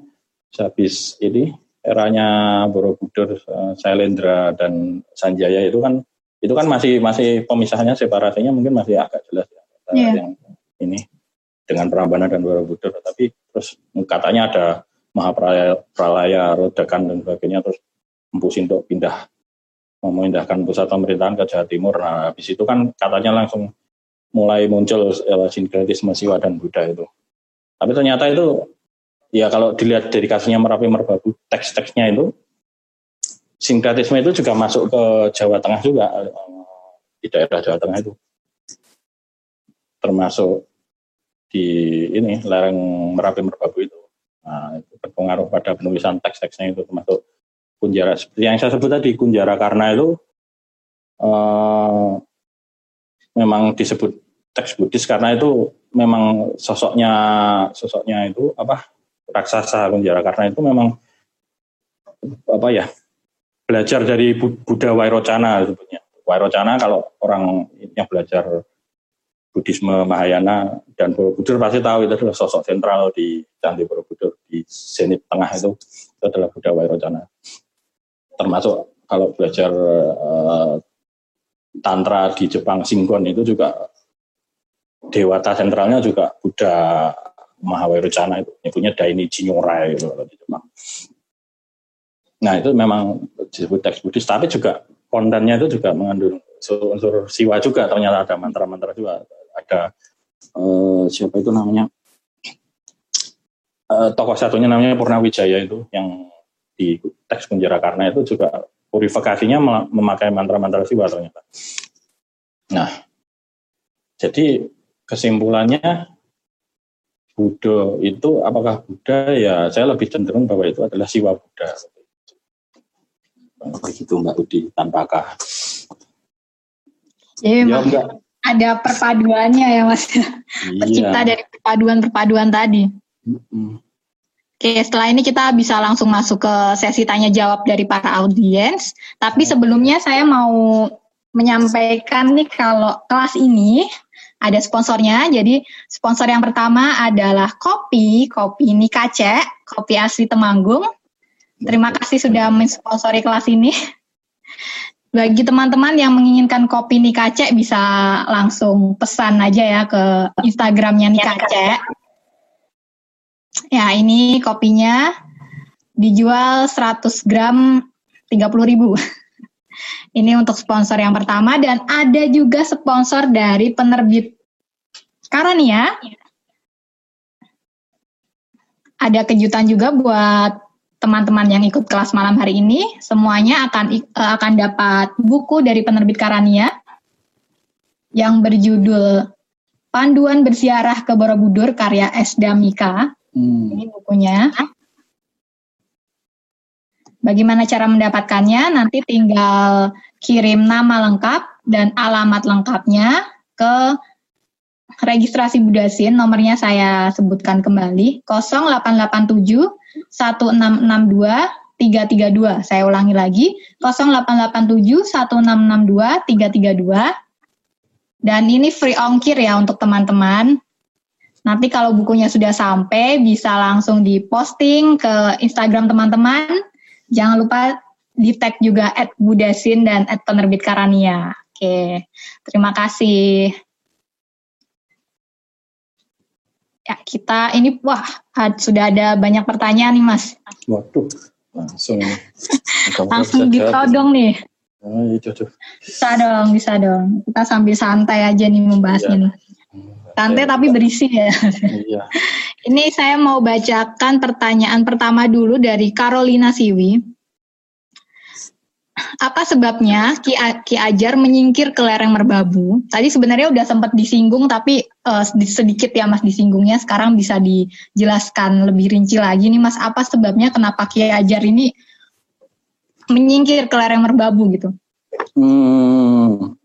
habis ini eranya Borobudur, eh, Sailendra dan Sanjaya itu kan itu kan masih masih pemisahannya separasinya mungkin masih agak jelas ya Iya. yang ini dengan Prambanan dan Borobudur tapi terus katanya ada Mahapralaya Pralaya, Rodakan dan sebagainya terus Empu Sintok pindah memindahkan pusat pemerintahan ke Jawa Timur. Nah, habis itu kan katanya langsung mulai muncul sinkretisme Siwa dan Buddha itu. Tapi ternyata itu ya kalau dilihat dari kasusnya Merapi Merbabu, teks-teksnya itu sinkretisme itu juga masuk ke Jawa Tengah juga eh, di daerah Jawa Tengah itu. Termasuk di ini lereng Merapi Merbabu itu. Nah, berpengaruh pada penulisan teks-teksnya itu termasuk Kunjara seperti yang saya sebut tadi Kunjara Karna itu eh, memang disebut teks Buddhis karena itu memang sosoknya sosoknya itu apa raksasa Kunjara Karna itu memang apa ya belajar dari Bu- Buddha Wairocana sebutnya Wairocana kalau orang yang belajar Buddhisme Mahayana dan Borobudur pasti tahu itu adalah sosok sentral di Candi Borobudur di zenit tengah itu. Itu adalah Buddha Wairocana termasuk kalau belajar eh, tantra di Jepang Shingon itu juga dewata sentralnya juga Buddha Mahawairocana itu. Nyebutnya Dainichi Nyorai itu kalau di Jepang. Nah itu memang disebut teks Buddhis tapi juga kontennya itu juga mengandung unsur siwa juga. Ternyata ada mantra-mantra juga ada eh, siapa itu namanya eh, tokoh satunya namanya Purnawijaya itu yang di teks Kunjara Karna itu juga purifikasinya memakai mantra-mantra siwa ternyata. Nah, jadi kesimpulannya Buddha itu apakah Buddha ya saya lebih cenderung bahwa itu adalah siwa Buddha. Begitu Mbak Udi tanpa kah. Jadi Ya memang enggak ada perpaduannya ya mas, tercipta Iya. dari perpaduan-perpaduan tadi. Mm-mm. Oke, setelah ini kita bisa langsung masuk ke sesi tanya jawab dari para audiens. Tapi sebelumnya saya mau menyampaikan nih kalau kelas ini ada sponsornya. Jadi sponsor yang pertama adalah kopi, kopi ini Kacek, kopi asli Temanggung. Terima kasih sudah mensponsori kelas ini. Bagi teman-teman yang menginginkan kopi Nika Cek bisa langsung pesan aja ya ke Instagramnya Nika Cek. Ya ini kopinya dijual 100 gram 30 ribu. Ini untuk sponsor yang pertama dan ada juga sponsor dari penerbit Karania. Ada kejutan juga buat teman-teman yang ikut kelas malam hari ini. Semuanya akan eh, akan dapat buku dari penerbit Karania yang berjudul Panduan Berziarah ke Borobudur karya S. Damika. Hmm. Ini bukunya. Bagaimana cara mendapatkannya? Nanti tinggal kirim nama lengkap dan alamat lengkapnya ke registrasi Budasin. Nomornya saya sebutkan kembali 0887 1662 332. Saya ulangi lagi 0887 1662 332. Dan ini free ongkir ya untuk teman-teman. Nanti kalau bukunya sudah sampai bisa langsung diposting ke Instagram teman-teman. Jangan lupa di tag juga at Budasin dan at penerbit Karania. Oke, terima kasih. Ya, kita ini wah had- sudah ada banyak pertanyaan nih Mas. Waduh, langsung. Langsung ditodong nih. Oh, iya, cocok. Bisa dong, bisa dong. Kita sambil santai aja nih membahasnya. nih. Santai tapi berisi ya. Iya. Ini saya mau bacakan pertanyaan pertama dulu dari Carolina Siwi. Apa sebabnya Ki, Ki Ajar menyingkir ke lereng Merbabu? Tadi sebenarnya udah sempat disinggung, tapi sedi- sedikit ya Mas disinggungnya. Sekarang bisa dijelaskan lebih rinci lagi nih Mas, apa sebabnya kenapa Ki Ajar ini menyingkir ke lereng Merbabu gitu? Hmm.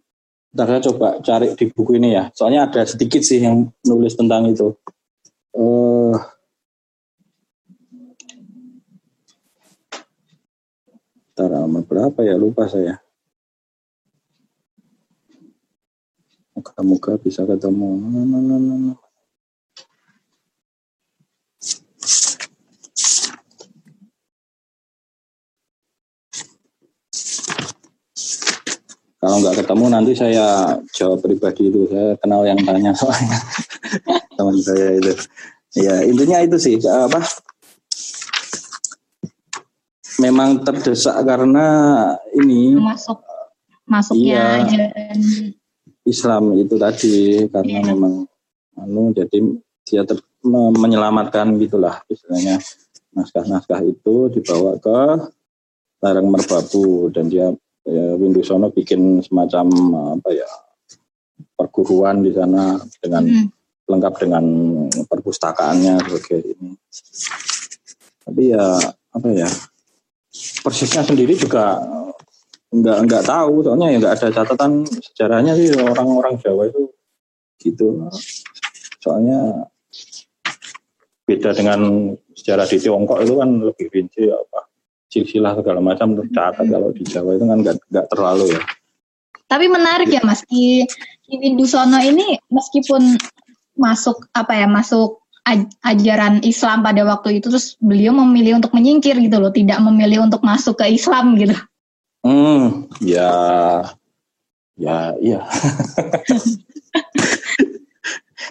Ntar saya coba cari di buku ini ya. Soalnya ada sedikit sih yang nulis tentang itu. Eh Ntar halaman berapa ya? Lupa saya. Moga-moga bisa ketemu. Kalau nggak ketemu nanti saya jawab pribadi itu. Saya kenal yang tanya soalnya teman saya itu. Ya intinya itu sih apa? Memang terdesak karena ini Masuk masuknya Iya. Islam itu tadi karena Iya. memang anu jadi dia ter- me- menyelamatkan gitulah istilahnya naskah-naskah itu dibawa ke lereng merbabu dan dia ya, Windusono bikin semacam apa ya perguruan di sana dengan Hmm. lengkap dengan perpustakaannya sebagai ini tapi ya apa ya persisnya sendiri juga nggak nggak tahu. Soalnya ya nggak ada catatan sejarahnya sih. Orang-orang Jawa itu gitu. Soalnya beda dengan sejarah di Tiongkok itu kan lebih rinci apa silsilah segala macam tercatat kalau di Jawa itu kan nggak nggak terlalu ya. Tapi menarik ya Mas, Ki Windusono ini meskipun masuk apa ya, masuk ajaran Islam pada waktu itu terus beliau memilih untuk menyingkir gitu loh, tidak memilih untuk masuk ke Islam gitu. hmm ya ya iya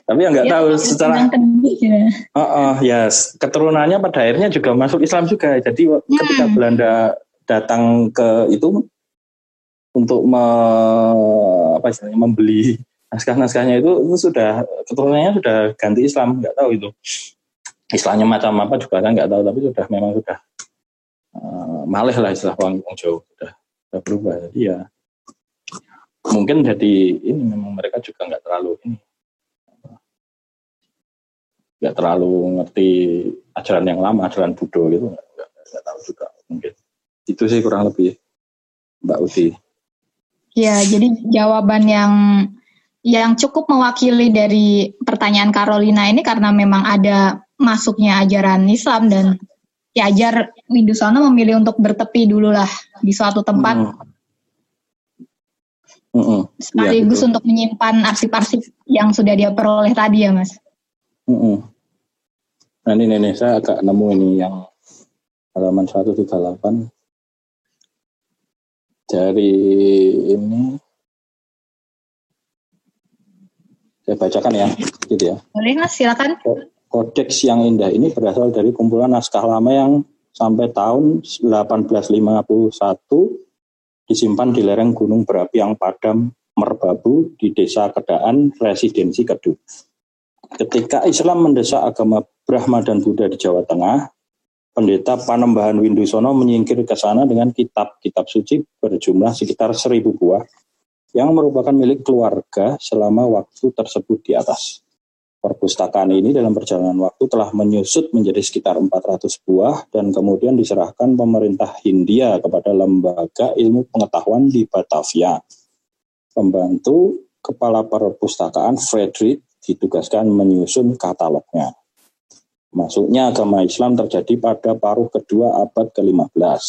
tapi ya nggak Ya, tahu yang secara tebih gitu. Oh, oh, ya, keturunannya pada akhirnya juga masuk Islam juga. Jadi wa- ketika Hmm. Belanda datang ke itu untuk me, apa istilahnya membeli naskah-naskahnya itu, itu sudah keturunannya sudah ganti Islam, nggak tahu itu. Islamnya macam apa juga kan nggak tahu, tapi sudah memang sudah eh, malih lah istilah orang Jawa sudah, sudah berubah. Jadi ya mungkin jadi ini memang mereka juga nggak terlalu ini nggak terlalu ngerti ajaran yang lama, ajaran Buddha gitu, nggak, nggak tahu juga mungkin. Itu sih kurang lebih Mbak Uti. Ya, jadi jawaban yang yang cukup mewakili dari pertanyaan Carolina ini karena memang ada masuknya ajaran Islam dan Ki Ajar Widusono memilih untuk bertepi dulu lah di suatu tempat Mm. Mm-mm. sekaligus betul. untuk menyimpan arsip-arsip yang sudah dia peroleh tadi ya Mas. Mm-mm. Nah ini, ini, saya agak nemu ini yang halaman 138 dari ini saya bacakan ya gitu ya Boleh Mas, silakan. kodeks yang indah ini berasal dari kumpulan naskah lama yang sampai tahun 1851 disimpan di lereng gunung berapi yang padam Merbabu di desa Kedaan residensi Kedu. Ketika Islam mendesak agama Brahma dan Buddha di Jawa Tengah, pendeta Panembahan Windusono menyingkir ke sana dengan kitab-kitab suci berjumlah sekitar seribu buah yang merupakan milik keluarga selama waktu tersebut di atas. Perpustakaan ini dalam perjalanan waktu telah menyusut menjadi sekitar 400 buah dan kemudian diserahkan pemerintah Hindia kepada Lembaga Ilmu Pengetahuan di Batavia. Pembantu Kepala Perpustakaan Frederick ditugaskan menyusun katalognya. Masuknya agama Islam terjadi pada paruh kedua abad ke-15.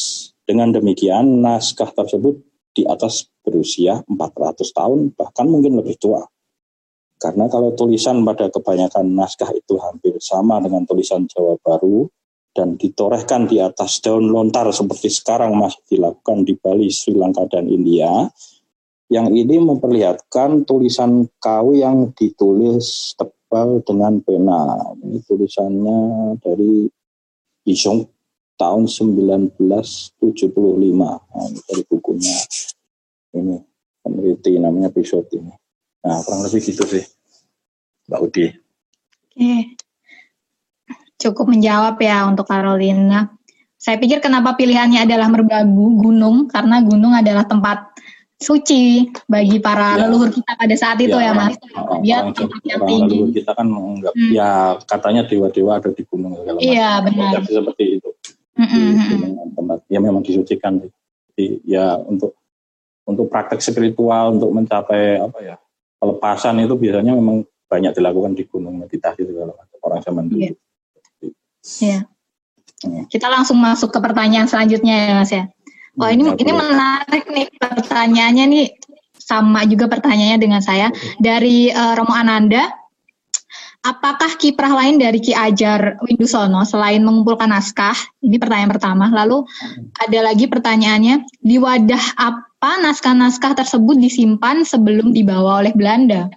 Dengan demikian, naskah tersebut di atas berusia 400 tahun, bahkan mungkin lebih tua. Karena kalau tulisan pada kebanyakan naskah itu hampir sama dengan tulisan Jawa Baru dan ditorehkan di atas daun lontar seperti sekarang masih dilakukan di Bali, Sri Lanka, dan India, yang ini memperlihatkan tulisan kawi yang ditulis tebal dengan pena. Ini tulisannya dari Isong tahun 1975 nah, ini dari bukunya ini peneliti namanya Pisot ini. Nah kurang lebih gitu sih Mbak Udi. Oke. Cukup menjawab ya untuk Carolina. Saya pikir kenapa pilihannya adalah merbabu gunung karena gunung adalah tempat suci bagi para Ya. leluhur kita pada saat itu ya, Mas. orang- Dia orang, tempat yang orang tinggi. leluhur kita kan menganggap Hmm. ya katanya dewa-dewa ada di gunung segala Iya, benar. Seperti gunung tempat ya memang disucikan. Jadi ya untuk untuk praktek spiritual untuk mencapai apa ya pelepasan itu biasanya memang banyak dilakukan di gunung meditasi segala macam orang zaman dulu. Iya. Iya. Hmm. Kita langsung masuk ke pertanyaan selanjutnya ya, Mas ya. Oh, ini Ya, ini boleh. menarik nih pertanyaannya nih sama juga pertanyaannya dengan saya dari eh, Romo Ananda. Apakah kiprah lain dari Ki Ajar Windusono selain mengumpulkan naskah? Ini pertanyaan pertama. Lalu ada lagi pertanyaannya, di wadah apa naskah-naskah tersebut disimpan sebelum dibawa oleh Belanda?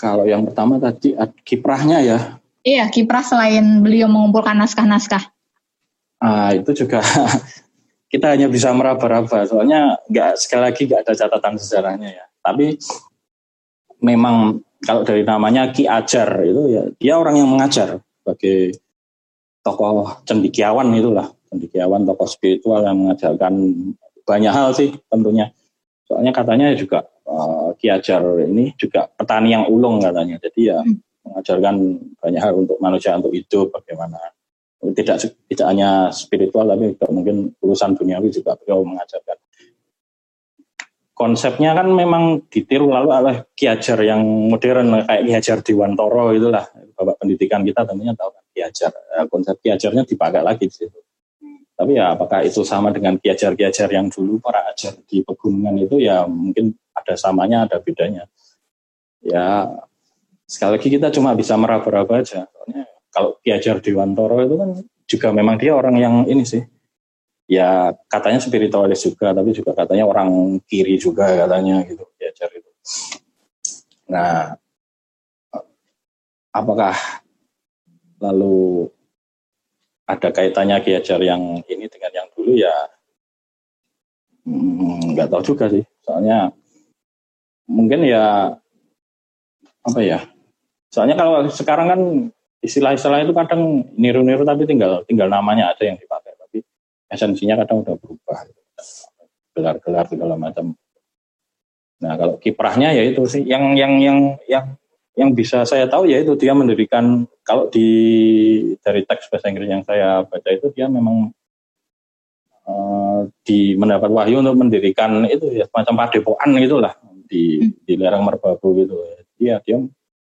Kalau yang pertama tadi ad- kiprahnya ya Iya, kiprah selain beliau mengumpulkan naskah-naskah. Ah, itu juga kita hanya bisa meraba-raba. Soalnya nggak sekali lagi nggak ada catatan sejarahnya ya. Tapi memang kalau dari namanya Ki Ajar itu ya dia orang yang mengajar sebagai tokoh cendikiawan itulah cendikiawan tokoh spiritual yang mengajarkan banyak hal sih tentunya. Soalnya katanya juga eh, Ki Ajar ini juga petani yang ulung katanya. Jadi ya Hmm. mengajarkan banyak hal untuk manusia untuk hidup bagaimana tidak tidak hanya spiritual tapi juga mungkin urusan duniawi juga beliau mengajarkan. Konsepnya kan memang ditiru lalu oleh Ki Hajar yang modern kayak Ki Hajar Dewantoro itulah bapak pendidikan kita tentunya tahu kan Ki Hajar. Eh, Konsep Ki Hajarnya dipakai lagi di situ. Tapi ya apakah itu sama dengan Ki Hajar Ki Hajar yang dulu para ajar di pegunungan itu ya mungkin ada samanya ada bedanya. Ya sekali lagi kita cuma bisa meraba-raba aja. Soalnya kalau Ki Hajar Dewantoro itu kan juga memang dia orang yang ini sih ya katanya spiritualis juga tapi juga katanya orang kiri juga katanya gitu Ki Hajar itu. Nah apakah lalu ada kaitannya Ki Hajar yang ini dengan yang dulu? Ya hmm, nggak tahu juga sih. Soalnya mungkin ya apa ya? Soalnya kalau sekarang kan istilah-istilah itu kadang niru-niru tapi tinggal tinggal namanya aja yang dipakai esensinya kadang udah berubah gelar-gelar segala macam nah kalau kiprahnya ya itu sih yang yang yang yang yang bisa saya tahu ya itu dia mendirikan kalau di dari teks bahasa Inggris yang saya baca itu dia memang eh, di mendapat wahyu untuk mendirikan itu ya semacam padepokan gitulah di di lereng Merbabu gitu. Iya dia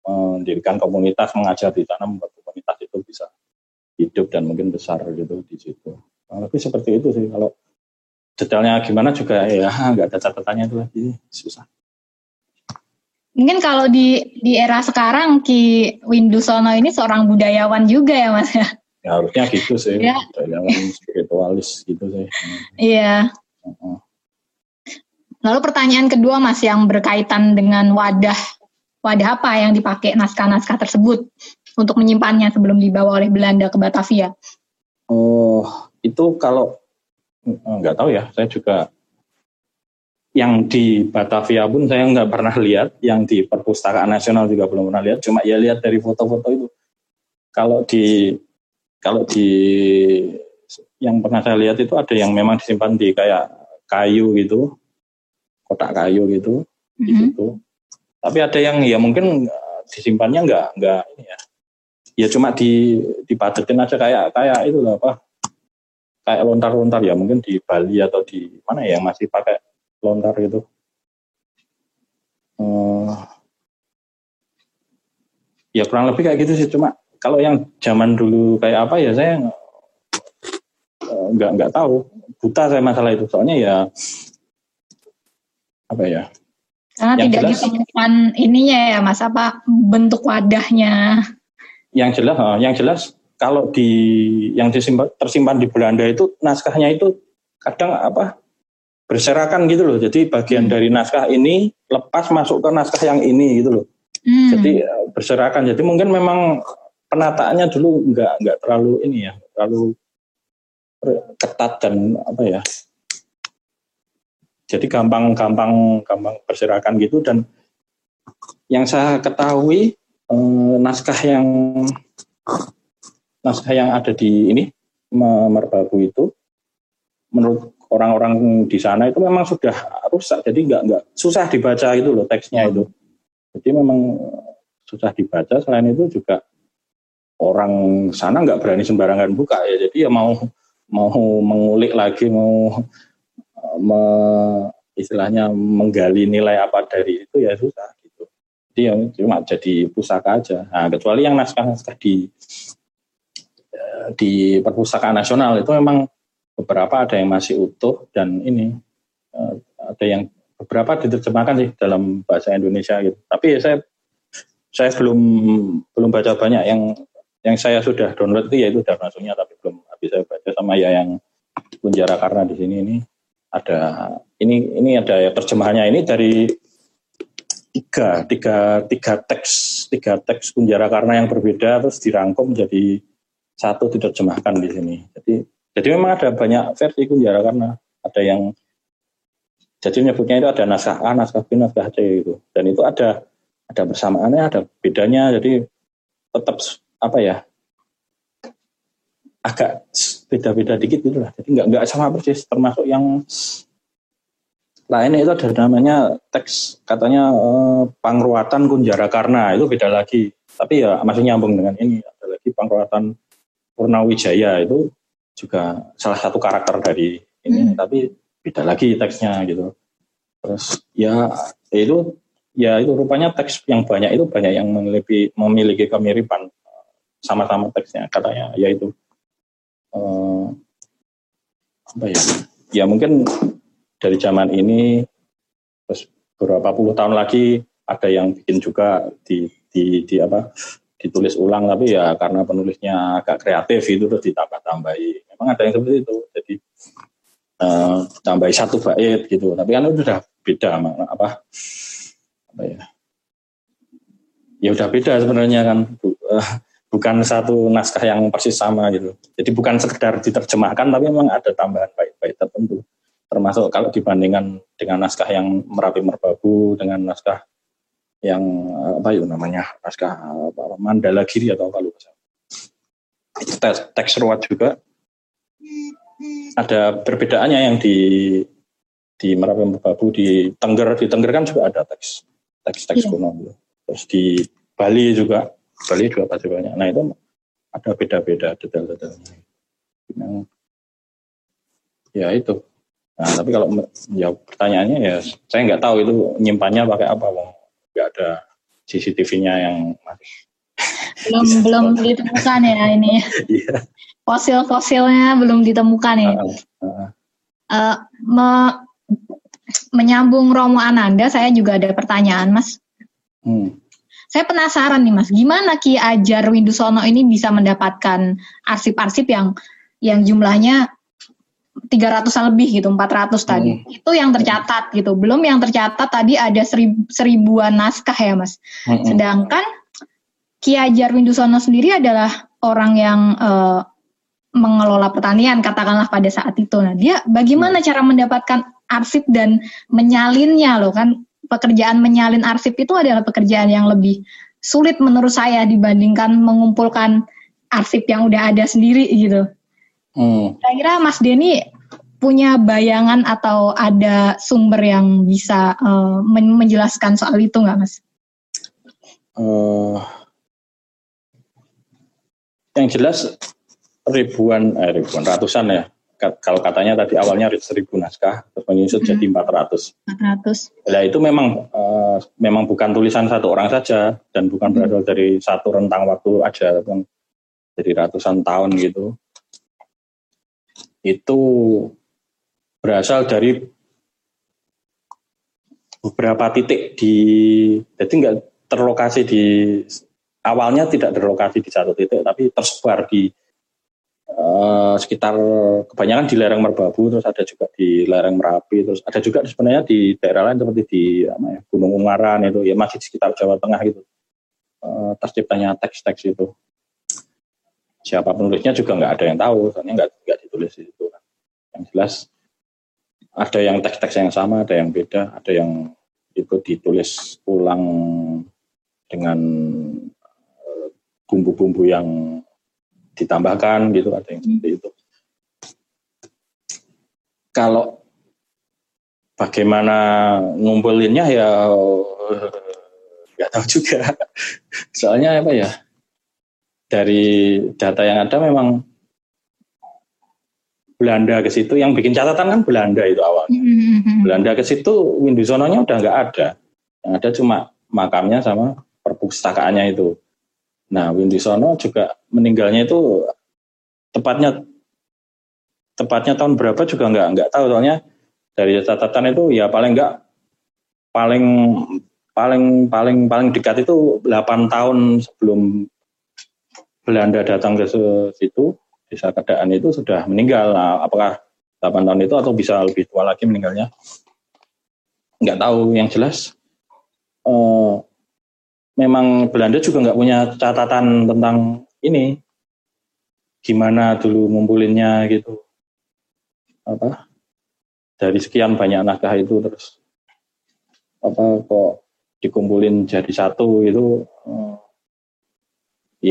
mendirikan komunitas mengajar di sana membuat komunitas itu bisa hidup dan mungkin besar gitu di situ. Kurang lebih seperti itu sih kalau detailnya gimana juga ya nggak ada catatannya itu lagi susah. Mungkin kalau di di era sekarang Ki Windusono ini seorang budayawan juga ya Mas ya. Ya harusnya gitu sih, Ya. budayawan spiritualis gitu sih. Iya. Heeh. Lalu pertanyaan kedua Mas yang berkaitan dengan wadah wadah apa yang dipakai naskah-naskah tersebut untuk menyimpannya sebelum dibawa oleh Belanda ke Batavia. Oh, itu kalau eh, nggak tahu ya, saya juga yang di Batavia pun saya nggak pernah lihat, yang di Perpustakaan Nasional juga belum pernah lihat, cuma ya lihat dari foto-foto itu. Kalau di kalau di yang pernah saya lihat itu ada yang memang disimpan di kayak kayu gitu, kotak kayu gitu, di Mhm. situ. Tapi ada yang ya mungkin eh, disimpannya nggak nggak ini ya. Ya cuma di dipadetin aja kayak kayak itu apa kayak lontar-lontar ya mungkin di Bali atau di mana ya yang masih pakai lontar gitu. Eh, ya kurang lebih kayak gitu sih cuma kalau yang zaman dulu kayak apa ya saya nggak nggak tahu buta saya masalah itu soalnya ya apa ya Karena Yang tidak jelas- ditemukan ininya ya Mas apa bentuk wadahnya. yang jelas eh, yang jelas kalau di yang disimpan tersimpan di Belanda itu naskahnya itu kadang apa berserakan gitu loh. Jadi bagian Hmm. dari naskah ini lepas masuk ke naskah yang ini gitu loh. Hmm. jadi eh, berserakan. Jadi mungkin memang penataannya dulu nggak nggak terlalu ini ya terlalu ketat dan apa ya. Jadi gampang gampang gampang berserakan gitu. Dan yang saya ketahui eh, naskah yang naskah yang ada di ini Me- Merbabu itu menurut orang-orang di sana itu memang sudah rusak jadi nggak nggak susah dibaca gitu loh teksnya itu. Jadi memang susah dibaca. Selain itu juga orang sana nggak berani sembarangan buka ya. Jadi ya mau mau mengulik lagi mau eh, me- istilahnya menggali nilai apa dari itu ya susah gitu. Jadi yang cuma jadi pusaka aja. Nah kecuali yang naskah-naskah di eh, di perpustakaan nasional. Itu memang beberapa ada yang masih utuh dan ini eh, ada yang beberapa diterjemahkan sih dalam bahasa Indonesia gitu. Tapi ya saya saya belum belum baca banyak. Yang yang saya sudah download itu yaitu Darnasunya tapi belum habis saya baca. Sama ya yang Kunjara karena di sini ini ada ini ini ada ya terjemahannya. Ini dari tiga tiga tiga teks tiga teks Kunjara karena yang berbeda terus dirangkum jadi satu diterjemahkan di sini. Jadi jadi memang ada banyak versi Kunjara karena ada yang jadi menyebutnya itu ada naskah A, naskah B, naskah C gitu. Dan itu ada ada bersamaannya ada bedanya. Jadi tetap apa ya agak beda-beda dikit gitu lah. Jadi nggak nggak sama persis. Termasuk yang lainnya itu ada namanya teks katanya eh, pangruatan Kunjara Karna. Itu beda lagi. Tapi ya masih nyambung dengan ini. Ada lagi pangruatan Purnawijaya itu juga salah satu karakter dari ini Hmm. tapi beda lagi teksnya gitu terus ya itu ya itu rupanya teks yang banyak itu banyak yang memiliki memiliki kemiripan eh, sama-sama teksnya katanya yaitu eh, apa ya ya mungkin dari zaman ini terus beberapa puluh tahun lagi ada yang bikin juga di di, di apa ditulis ulang tapi ya karena penulisnya agak kreatif itu terus ditambah-tambahi. Memang ada yang seperti itu. Jadi eh, tambahi satu bait gitu. Tapi kan itu udah beda apa apa ya? Ya udah beda sebenarnya kan. Eh, bukan satu naskah yang persis sama gitu. Jadi bukan sekedar diterjemahkan tapi memang ada tambahan bait-bait tertentu. Termasuk kalau dibandingkan dengan naskah yang merapi merbabu dengan naskah yang apa itu namanya naskah apa, Mandala Giri atau apa lupa itu teks, teks juga ada perbedaannya yang di di Merapi Merbabu di Tengger di Tengger kan juga ada teks teks teks Iya. kuno gitu. terus di Bali juga Bali juga pasti banyak nah itu ada beda-beda detail-detailnya yang ya itu. Nah, tapi kalau me- jawab pertanyaannya ya saya nggak tahu itu nyimpannya pakai apa, Bang. Nggak ada CCTV-nya yang masih. Belum belum ditemukan ya ini. Iya. Fosil-fosilnya belum ditemukan ya. Heeh, heeh. Eh, me- menyambung Romo Ananda, saya juga ada pertanyaan, Mas. Hmm. Saya penasaran nih, Mas, gimana Ki Ajar Windusono ini bisa mendapatkan arsip-arsip yang yang jumlahnya 300 lebih gitu, 400 tadi. Itu yang tercatat gitu. Belum yang tercatat tadi ada serib- seribuan naskah ya, Mas. Mm-mm. Sedangkan Ki Hajar Windusono sendiri adalah orang yang eh, mengelola pertanian katakanlah pada saat itu. Nah, dia bagaimana cara mendapatkan arsip dan menyalinnya loh kan pekerjaan menyalin arsip itu adalah pekerjaan yang lebih sulit menurut saya dibandingkan mengumpulkan arsip yang udah ada sendiri gitu. Hmm. Kira-kira Mas Denny punya bayangan atau ada sumber yang bisa men- menjelaskan soal itu nggak Mas? Eh, yang jelas ribuan, eh, ribuan ratusan ya. Ka- Kalau katanya tadi awalnya seribu naskah, terus menyusut Mhm. jadi 400. 400. Nah itu memang eh, memang bukan tulisan satu orang saja dan bukan Hmm. berasal dari satu rentang waktu aja, dari ratusan tahun gitu. Itu berasal dari beberapa titik di, jadi nggak terlokasi di awalnya tidak terlokasi di satu titik, tapi tersebar di eh, sekitar kebanyakan di lereng Merbabu, terus ada juga di lereng Merapi, terus ada juga sebenarnya di daerah lain seperti di ya, Gunung Ungaran itu, ya masih di sekitar Jawa Tengah gitu. Eh, terciptanya teks-teks itu. Siapa penulisnya juga nggak ada yang tahu, soalnya nggak nggak ditulis di situ. Yang jelas ada yang teks-teks yang sama, ada yang beda, ada yang itu ditulis ulang dengan eh, bumbu-bumbu yang ditambahkan gitu ada yang seperti itu. Kalau bagaimana ngumpulinnya ya eh, nggak tahu juga. Soalnya apa ya dari data yang ada memang Belanda ke situ yang bikin catatan kan Belanda itu awalnya. Belanda ke situ Windusono-nya udah nggak ada. Yang ada cuma makamnya sama perpustakaannya itu. Nah, Windusono juga meninggalnya itu tepatnya tepatnya tahun berapa juga nggak nggak tahu soalnya dari catatan itu ya paling nggak paling paling paling paling dekat itu 8 tahun sebelum Belanda datang ke situ desa Kedaan itu sudah meninggal. Nah, apakah 8 tahun itu atau bisa lebih tua lagi meninggalnya? Nggak tahu. Yang jelas eh, memang Belanda juga nggak punya catatan tentang ini gimana dulu ngumpulinnya gitu apa dari sekian banyak naskah itu terus apa kok dikumpulin jadi satu itu eh,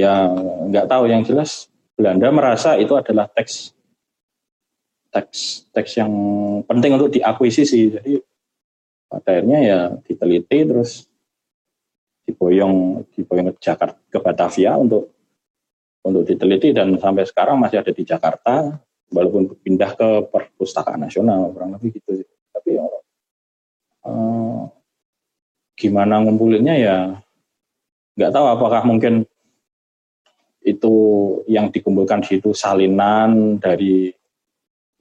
ya nggak tahu yang jelas Belanda merasa itu adalah teks teks teks yang penting untuk diakuisisi. Jadi pada akhirnya ya diteliti terus diboyong diboyong ke Jakarta ke Batavia untuk untuk diteliti. Dan sampai sekarang masih ada di Jakarta walaupun pindah ke perpustakaan nasional kurang lebih gitu tapi ya, eh, gimana ngumpulinnya ya nggak tahu apakah mungkin itu yang dikumpulkan di situ salinan dari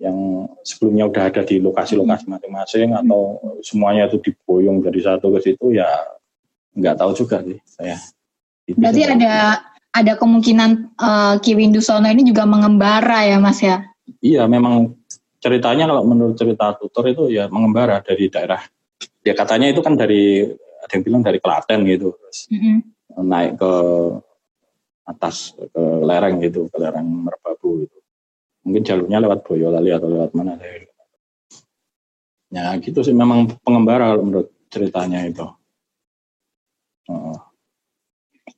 yang sebelumnya udah ada di lokasi-lokasi masing-masing atau semuanya itu diboyong dari satu ke situ ya nggak tahu juga sih saya. Itu Berarti ada ada kemungkinan eh, Ki Windusono ini juga mengembara ya Mas ya? Iya, memang ceritanya kalau menurut cerita tutor itu ya mengembara dari daerah. Ya katanya itu kan dari ada yang bilang dari Klaten gitu, terus Mm-mm. naik ke atas ke lereng gitu, ke lereng Merbabu gitu. Mungkin jalurnya lewat Boyolali atau lewat mana saya. Ya gitu sih memang pengembara menurut ceritanya itu. Oh,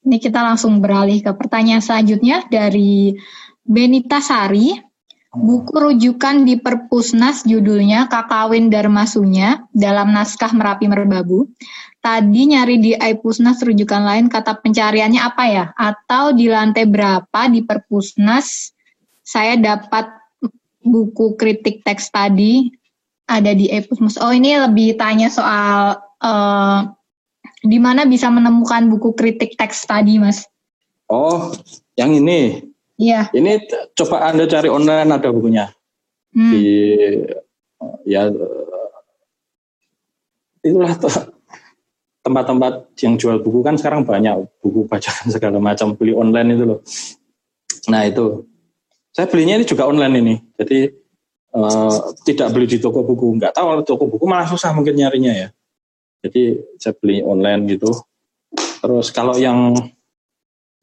Ini kita langsung beralih ke pertanyaan selanjutnya dari Benita Sari. Buku rujukan di Perpusnas judulnya Kakawin Darmasunya dalam naskah Merapi Merbabu. Tadi nyari di iPusnas rujukan lain kata pencariannya apa ya? Atau di lantai berapa di Perpusnas saya dapat buku kritik teks tadi ada di Epos Oh ini lebih tanya soal uh, di mana bisa menemukan buku kritik teks tadi, Mas? Oh, yang ini. Iya. Ini coba Anda cari online ada bukunya. Hmm. Di ya itulah tempat-tempat yang jual buku kan sekarang banyak buku bacaan segala macam beli online itu loh. Nah itu saya belinya ini juga online ini. Jadi uh, tidak beli di toko buku. Nggak tahu kalau toko buku malah susah mungkin nyarinya ya. Jadi saya beli online gitu. Terus kalau yang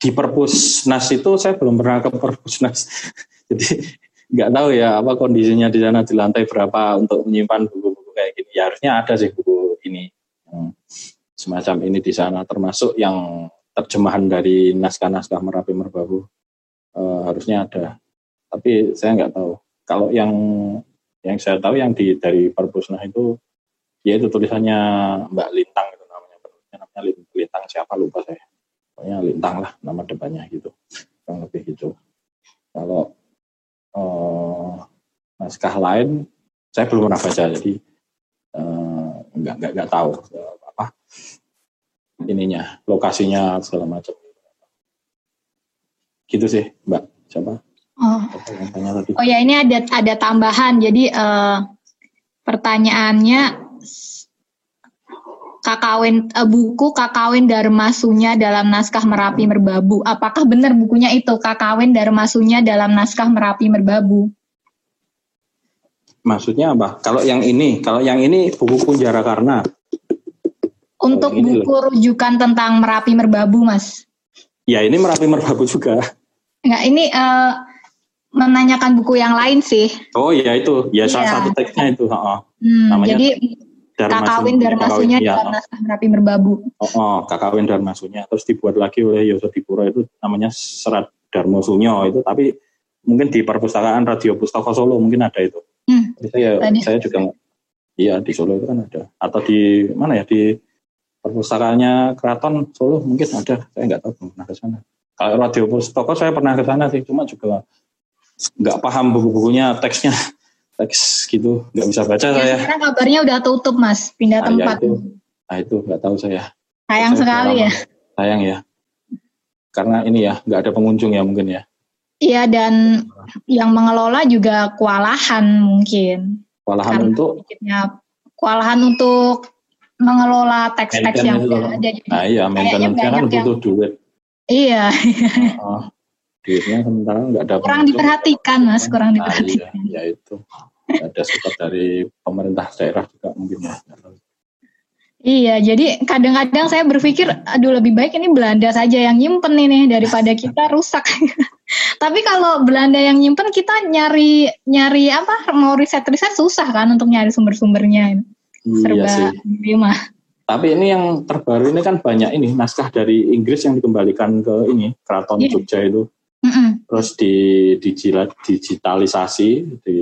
di Perpusnas itu saya belum pernah ke Perpusnas. Jadi nggak tahu ya apa kondisinya di sana di lantai berapa untuk menyimpan buku-buku kayak gini. Ya harusnya ada sih buku ini semacam ini di sana termasuk yang terjemahan dari naskah-naskah Merapi Merbabu uh, harusnya ada. Tapi saya nggak tahu. Kalau yang yang saya tahu yang di dari Perpusnas itu ya itu tulisannya Mbak Lintang itu namanya namanya Lintang siapa lupa saya pokoknya Lintang lah nama depannya gitu. Kurang lebih gitu. Kalau uh, naskah lain saya belum pernah baca jadi uh, nggak nggak nggak tahu uh, apa ininya lokasinya segala macam. Gitu sih Mbak. Siapa? Oh. oh ya ini ada ada tambahan. Jadi uh, pertanyaannya kakawin uh, buku kakawin Darmasunya dalam naskah Merapi Merbabu. Apakah benar bukunya itu kakawin Darmasunya dalam naskah Merapi Merbabu? Maksudnya apa? Kalau yang ini, kalau yang ini buku Kunjara Karna. Untuk buku loh. rujukan tentang Merapi Merbabu, Mas. Ya ini Merapi Merbabu juga. Enggak, ini uh, menanyakan buku yang lain sih. Oh iya itu, ya salah iya. satu teksnya itu. Oh. Hmm, Namanya jadi Kakawin Darmasunya ya. Merapi Merbabu. Oh, oh, Kakawin Darmasunya terus dibuat lagi oleh Yosodipuro itu namanya Serat Darmosunyo itu tapi mungkin di perpustakaan Radio Pustaka Solo mungkin ada itu. Hmm. saya saya juga iya di Solo itu kan ada atau di mana ya di perpustakaannya Keraton Solo mungkin ada saya nggak tahu pernah ke sana. Kalau Radio Pustaka saya pernah ke sana sih cuma juga nggak paham buku-bukunya teksnya teks gitu nggak bisa baca ya, saya. Karena kabarnya udah tutup mas, pindah nah, tempat. Ya itu, nah itu nggak tahu saya. Sayang saya sekali ya. Sayang ya. Karena ini ya nggak ada pengunjung ya mungkin ya. Iya dan yang mengelola juga kewalahan mungkin. Kewalahan Karena untuk? Kewalahan untuk mengelola teks-teks yang ada. Nah iya, maintenance kan butuh duit. Iya. Oh, duitnya sementara nggak ada kurang diperhatikan mas kurang nah, diperhatikan iya, ya itu ada support dari pemerintah daerah juga mungkin ya Iya, jadi kadang-kadang saya berpikir, aduh lebih baik ini Belanda saja yang nyimpen ini daripada kita rusak. Tapi kalau Belanda yang nyimpen, kita nyari nyari apa? Mau riset-riset susah kan untuk nyari sumber-sumbernya. Iya Serba sih. Lima. Tapi ini yang terbaru ini kan banyak ini naskah dari Inggris yang dikembalikan ke ini keraton yeah. Jogja itu. Mm-hmm. Terus di, di digitalisasi di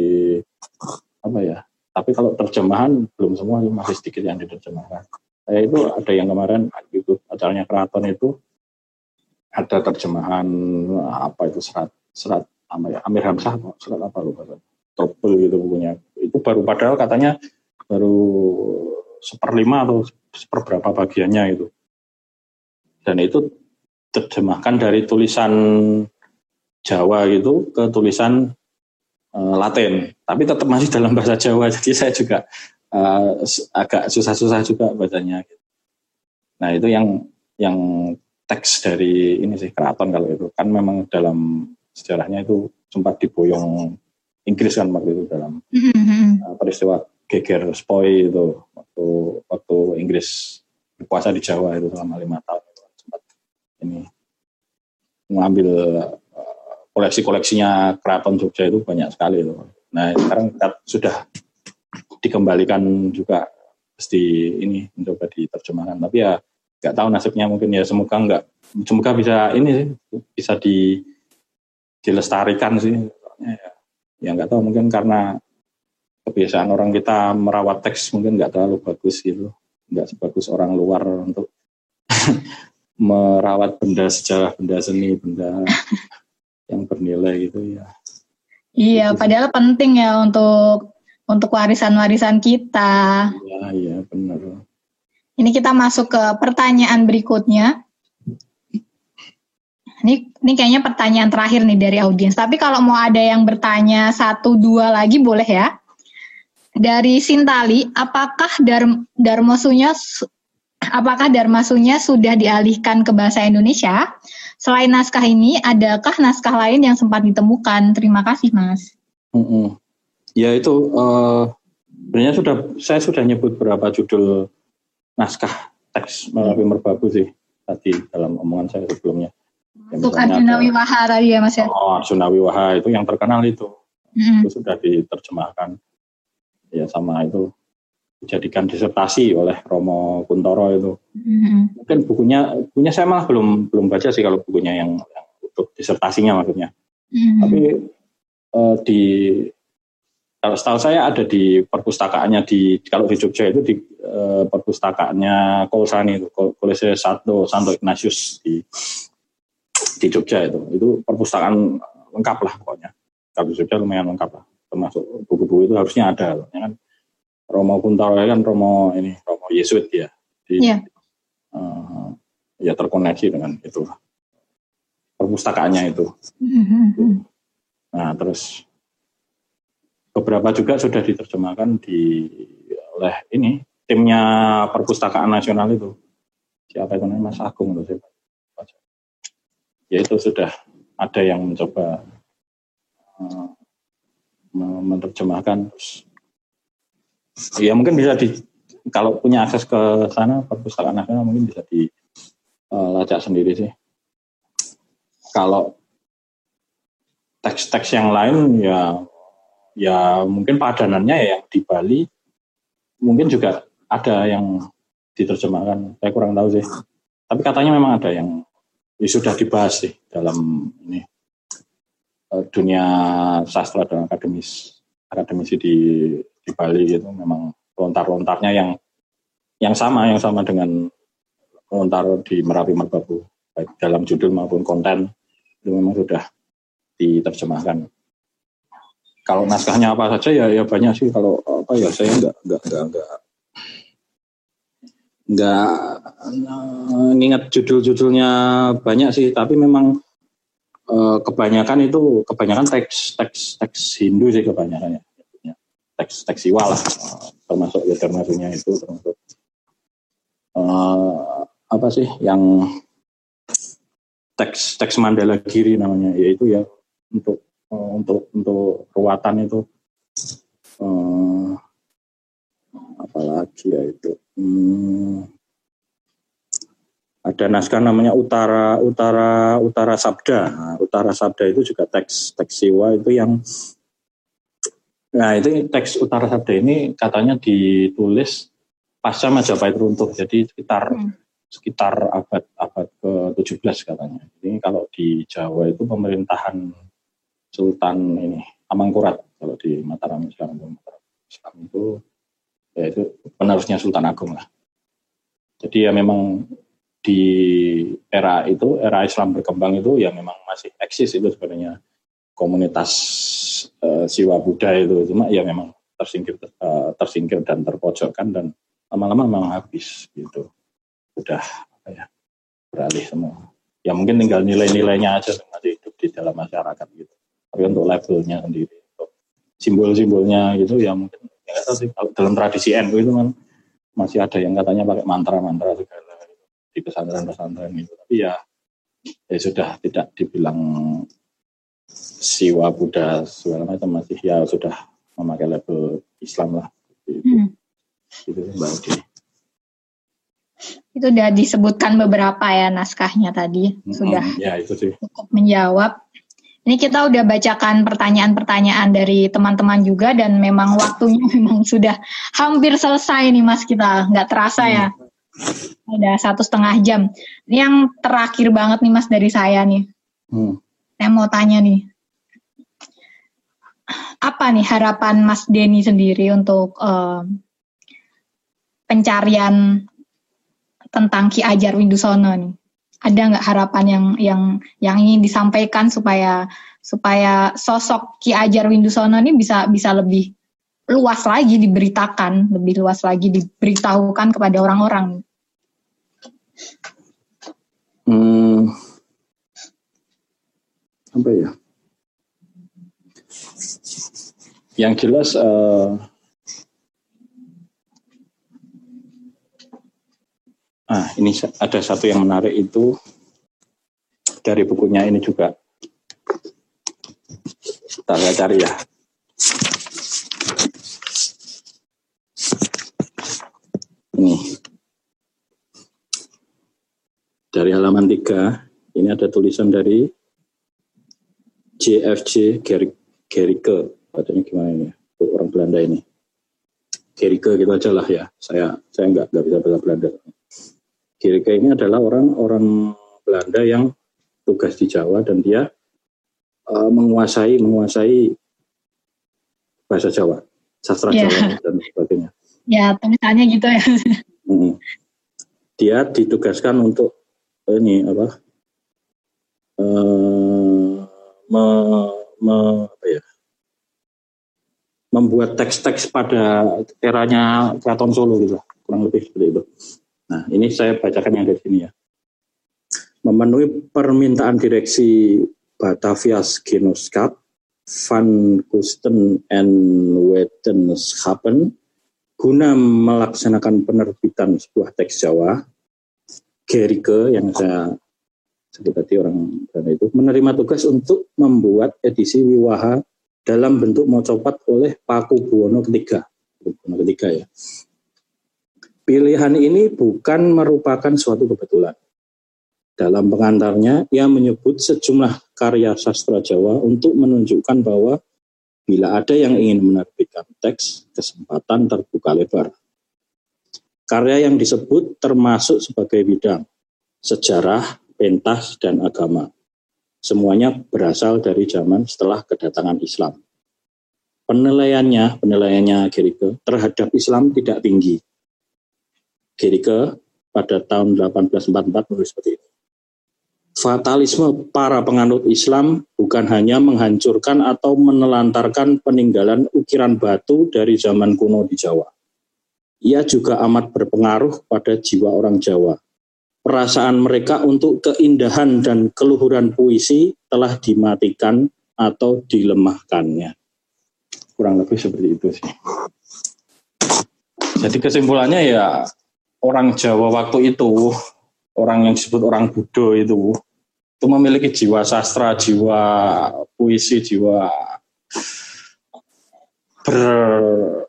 apa ya? Tapi kalau terjemahan belum semua masih sedikit yang diterjemahkan. Saya itu ada yang kemarin itu acaranya keraton itu ada terjemahan apa itu serat serat apa ya Amir Hamzah serat apa lupa trouble gitu bukunya itu baru padahal katanya baru seperlima atau seperberapa bagiannya itu dan itu terjemahkan dari tulisan Jawa gitu ke tulisan uh, Latin, tapi tetap masih dalam bahasa Jawa. Jadi saya juga uh, agak susah-susah juga bacanya. Nah itu yang yang teks dari ini sih keraton kalau itu kan memang dalam sejarahnya itu sempat diboyong Inggris kan waktu itu dalam uh, peristiwa geger spoi itu waktu waktu Inggris berkuasa di Jawa itu selama lima tahun itu sempat ini mengambil koleksi-koleksinya Keraton Jogja itu banyak sekali loh. Nah sekarang kita sudah dikembalikan juga pasti ini mencoba diterjemahkan. Tapi ya nggak tahu nasibnya mungkin ya semoga nggak semoga bisa ini sih bisa di dilestarikan sih. Ya, ya nggak tahu mungkin karena kebiasaan orang kita merawat teks mungkin nggak terlalu bagus gitu, nggak sebagus orang luar untuk merawat benda sejarah, benda seni, benda yang bernilai gitu ya. Iya, padahal penting ya untuk untuk warisan-warisan kita. Iya, iya benar. Ini kita masuk ke pertanyaan berikutnya. Ini, ini kayaknya pertanyaan terakhir nih dari audiens. Tapi kalau mau ada yang bertanya satu dua lagi boleh ya. Dari Sintali, apakah Darm, Darmosunya apakah Darmasunya sudah dialihkan ke bahasa Indonesia? Selain naskah ini, adakah naskah lain yang sempat ditemukan? Terima kasih, Mas. Mm -mm. Ya itu uh, sebenarnya sudah saya sudah nyebut beberapa judul naskah teks melalui merbabu sih tadi dalam omongan saya sebelumnya. Untuk Arjuna Wiwaha tadi ya Mas ya? Oh Arjuna Wiwaha itu yang terkenal itu. Mm. Itu sudah diterjemahkan. Ya sama itu dijadikan disertasi oleh Romo Kuntoro itu. Mm. Mungkin bukunya bukunya saya malah belum belum baca sih kalau bukunya yang, yang untuk disertasinya maksudnya. Mm. Tapi uh, di kalau setahu saya ada di perpustakaannya di kalau di Jogja itu di uh, perpustakaannya Kolsani itu Kolese Santo Santo Ignatius di di Jogja itu itu perpustakaan lengkap lah pokoknya kalau di Jogja lumayan lengkap lah termasuk buku-buku itu harusnya ada ya kan Romo Kuntaro kan Romo ini Romo Yesuit ya di, yeah. Iya. uh, ya terkoneksi dengan itu perpustakaannya itu mm -hmm. nah terus beberapa juga sudah diterjemahkan di oleh ini timnya perpustakaan nasional itu siapa itu namanya Mas Agung loh siapa ya itu sudah ada yang mencoba uh, menerjemahkan ya mungkin bisa di kalau punya akses ke sana perpustakaan nasional mungkin bisa dilacak uh, sendiri sih. Kalau teks-teks yang lain ya ya mungkin padanannya ya yang di Bali mungkin juga ada yang diterjemahkan. Saya kurang tahu sih. Tapi katanya memang ada yang ya sudah dibahas sih dalam ini eh, dunia sastra dan akademis akademisi di di Bali gitu memang lontar-lontarnya yang yang sama yang sama dengan lontar di Merapi Merbabu baik dalam judul maupun konten itu memang sudah diterjemahkan. Kalau naskahnya apa saja ya ya banyak sih. Kalau apa ya saya nggak nggak nggak nggak nggak ingat judul-judulnya banyak sih. Tapi memang eh, kebanyakan itu kebanyakan teks teks teks Hindu sih kebanyakan ya teks teks Siwa lah. Termasuk ya termasuknya itu termasuk uh, apa sih yang teks teks Mandala Giri namanya yaitu ya untuk uh, untuk untuk ruatan itu uh, apalagi ya itu? Hmm, ada naskah namanya Utara Utara Utara Sabda. Nah, Utara Sabda itu juga teks teks siwa itu yang nah itu teks Utara Sabda ini katanya ditulis pasca Majapahit runtuh jadi sekitar hmm. sekitar abad abad ke 17 katanya ini kalau di Jawa itu pemerintahan Sultan ini Amangkurat kalau di Mataram sekarang Islam itu ya itu penerusnya Sultan Agung lah. Jadi ya memang di era itu era Islam berkembang itu ya memang masih eksis itu sebenarnya komunitas uh, siwa Buddha itu. Cuma ya memang tersingkir uh, tersingkir dan terpojokkan dan lama-lama memang habis gitu. Udah apa ya beralih semua. Ya mungkin tinggal nilai-nilainya aja masih hidup di dalam masyarakat gitu. Tapi untuk labelnya sendiri untuk simbol-simbolnya gitu ya mungkin ya dalam tradisi NU itu kan masih ada yang katanya pakai mantra-mantra segala gitu, di pesantren-pesantren gitu. Tapi ya ya sudah tidak dibilang siwa Buddha segala macam masih ya sudah memakai label Islam lah gitu, hmm. gitu Mbak Udi. Itu sudah disebutkan beberapa ya naskahnya tadi hmm, sudah ya, itu sih. cukup menjawab. Ini kita udah bacakan pertanyaan-pertanyaan dari teman-teman juga dan memang waktunya memang sudah hampir selesai nih mas kita, nggak terasa ya. Ada satu setengah jam. Ini yang terakhir banget nih mas dari saya nih. Hmm. Saya mau tanya nih, apa nih harapan Mas Denny sendiri untuk uh, pencarian tentang Ki Ajar Windusono nih? ada nggak harapan yang yang yang ingin disampaikan supaya supaya sosok Ki Ajar Windusono ini bisa bisa lebih luas lagi diberitakan, lebih luas lagi diberitahukan kepada orang-orang. Hmm, apa ya? Yang jelas uh, ah ini ada satu yang menarik itu dari bukunya ini juga. Kita cari ya. Ini. Dari halaman 3, ini ada tulisan dari JFJ Gerike, katanya gimana ini, orang Belanda ini. Gerike gitu aja lah ya, saya saya nggak nggak bisa bahasa Belanda. Gerike ini adalah orang orang Belanda yang tugas di Jawa dan dia uh, menguasai menguasai bahasa Jawa, sastra yeah. Jawa dan sebagainya. Ya, tulisannya gitu ya. Hmm. Dia ditugaskan untuk ini apa? Uh, me, me, apa ya? Membuat teks-teks pada eranya Keraton Solo gitu, kurang lebih seperti itu. Nah, ini saya bacakan yang dari sini ya. Memenuhi permintaan direksi Batavias Genoskap, Van Kusten and Wetenschappen, guna melaksanakan penerbitan sebuah teks Jawa, Gerike yang saya sebut tadi orang Belanda itu menerima tugas untuk membuat edisi Wiwaha dalam bentuk mocopat oleh Paku Buwono ketiga. Buwono ketiga ya. Pilihan ini bukan merupakan suatu kebetulan. Dalam pengantarnya, ia menyebut sejumlah karya sastra Jawa untuk menunjukkan bahwa Bila ada yang ingin menerbitkan teks, kesempatan terbuka lebar. Karya yang disebut termasuk sebagai bidang sejarah, pentas, dan agama. Semuanya berasal dari zaman setelah kedatangan Islam. Penilaiannya, penilaiannya Gerike terhadap Islam tidak tinggi. Gerike pada tahun 1844 menulis seperti itu fatalisme para penganut Islam bukan hanya menghancurkan atau menelantarkan peninggalan ukiran batu dari zaman kuno di Jawa. Ia juga amat berpengaruh pada jiwa orang Jawa. Perasaan mereka untuk keindahan dan keluhuran puisi telah dimatikan atau dilemahkannya. Kurang lebih seperti itu sih. Jadi kesimpulannya ya orang Jawa waktu itu orang yang disebut orang Buddha itu itu memiliki jiwa sastra, jiwa puisi, jiwa ber,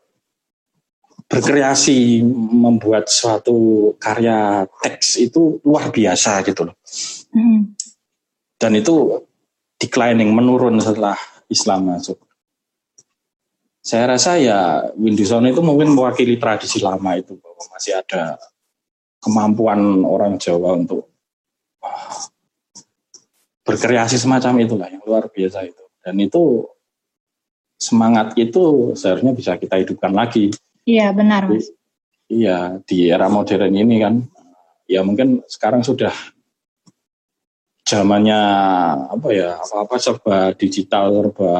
berkreasi membuat suatu karya teks itu luar biasa gitu loh. Hmm. Dan itu declining, menurun setelah Islam masuk. Saya rasa ya Windusono itu mungkin mewakili tradisi lama itu bahwa masih ada kemampuan orang Jawa untuk berkreasi semacam itulah yang luar biasa itu dan itu semangat itu seharusnya bisa kita hidupkan lagi iya benar mas iya di era modern ini kan ya mungkin sekarang sudah zamannya apa ya apa-apa serba digital serba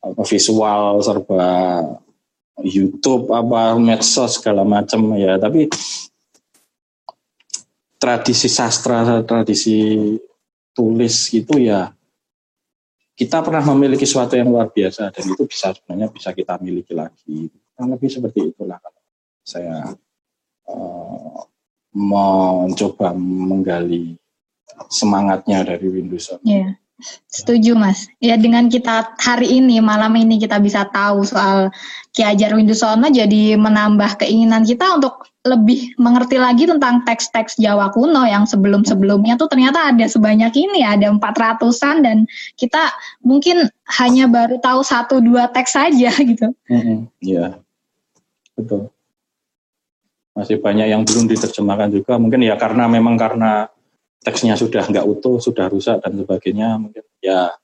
apa visual serba YouTube apa medsos segala macam ya tapi tradisi sastra tradisi tulis gitu ya kita pernah memiliki sesuatu yang luar biasa dan itu bisa sebenarnya bisa kita miliki lagi. Kurang lebih seperti itulah saya uh, mencoba menggali semangatnya dari Windows. Yeah. Setuju Mas. Ya dengan kita hari ini malam ini kita bisa tahu soal Ki Hajar Windusono jadi menambah keinginan kita untuk lebih mengerti lagi tentang teks-teks Jawa kuno yang sebelum-sebelumnya tuh ternyata ada sebanyak ini ada empat ratusan dan kita mungkin hanya baru tahu satu dua teks saja gitu. Iya, betul. Masih banyak yang belum diterjemahkan juga mungkin ya karena memang karena teksnya sudah nggak utuh, sudah rusak dan sebagainya, mungkin ya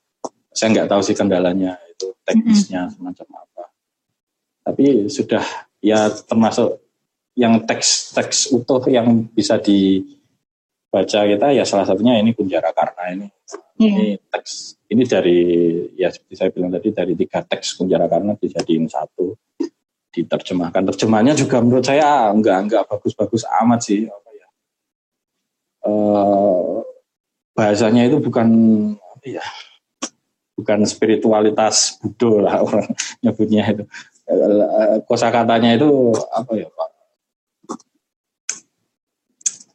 saya nggak tahu sih kendalanya itu teknisnya mm-hmm. semacam apa. Tapi sudah ya termasuk yang teks-teks utuh yang bisa di baca kita ya salah satunya ini Kunjara Karna ini. Iya. Ini teks ini dari ya seperti saya bilang tadi dari tiga teks Kunjara Karna dijadiin satu diterjemahkan. Terjemahannya juga menurut saya enggak enggak bagus-bagus amat sih apa ya. Eh, bahasanya itu bukan ya bukan spiritualitas Buddha lah orang nyebutnya itu. Eh, Kosa katanya itu apa ya Pak?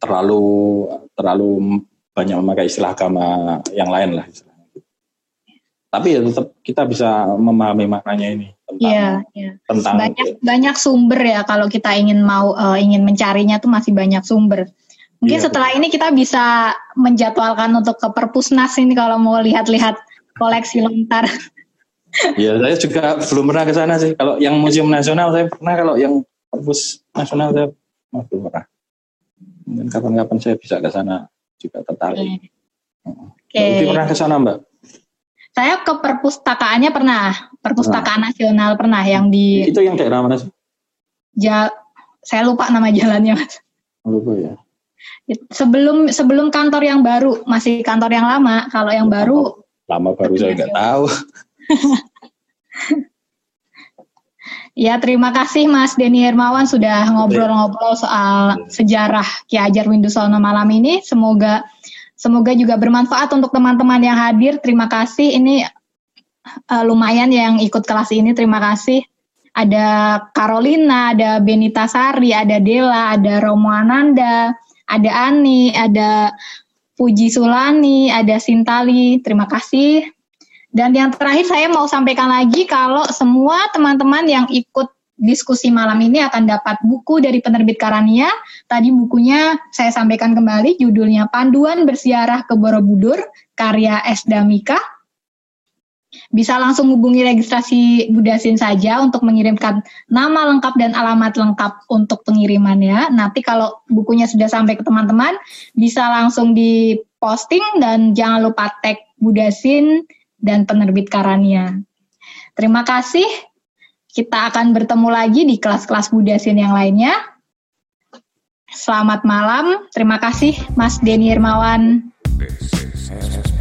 Terlalu terlalu banyak memakai istilah agama yang lain lah istilahnya. Tapi ya tetap kita bisa memahami maknanya ini tentang Iya, iya. tentang Banyak banyak sumber ya kalau kita ingin mau eh, ingin mencarinya tuh masih banyak sumber. Mungkin Iya, setelah ini kita bisa menjadwalkan untuk ke perpusnas ini kalau mau lihat-lihat koleksi lontar. Ya saya juga belum pernah ke sana sih. Kalau yang museum nasional saya pernah, kalau yang perpus nasional saya belum pernah. Mungkin kapan-kapan saya bisa ke sana juga tertarik. Oke. Uti pernah ke sana Mbak? Saya ke perpustakaannya pernah, perpustakaan nasional pernah yang di Itu yang daerah mana sih? Ja- saya lupa nama jalannya mas. Lupa ya. Sebelum sebelum kantor yang baru masih kantor yang lama. Kalau yang baru Lama baru saya nggak tahu. ya terima kasih Mas Denny Hermawan sudah ngobrol-ngobrol soal sejarah Ki Hajar Windusono malam ini. Semoga semoga juga bermanfaat untuk teman-teman yang hadir. Terima kasih. Ini eh, lumayan yang ikut kelas ini. Terima kasih. Ada Carolina, ada Benita Sari, ada Dela, ada Romo Ananda, ada Ani, ada Puji Sulani, ada Sintali. Terima kasih. Dan yang terakhir saya mau sampaikan lagi kalau semua teman-teman yang ikut diskusi malam ini akan dapat buku dari penerbit Karania. Tadi bukunya saya sampaikan kembali judulnya Panduan Bersiarah ke Borobudur karya S. Damika. Bisa langsung hubungi registrasi Budasin saja untuk mengirimkan nama lengkap dan alamat lengkap untuk pengirimannya. Nanti kalau bukunya sudah sampai ke teman-teman, bisa langsung diposting dan jangan lupa tag Budasin dan penerbit Karania. Terima kasih. Kita akan bertemu lagi di kelas-kelas Budasin yang lainnya. Selamat malam. Terima kasih Mas Denny Hermawan. This is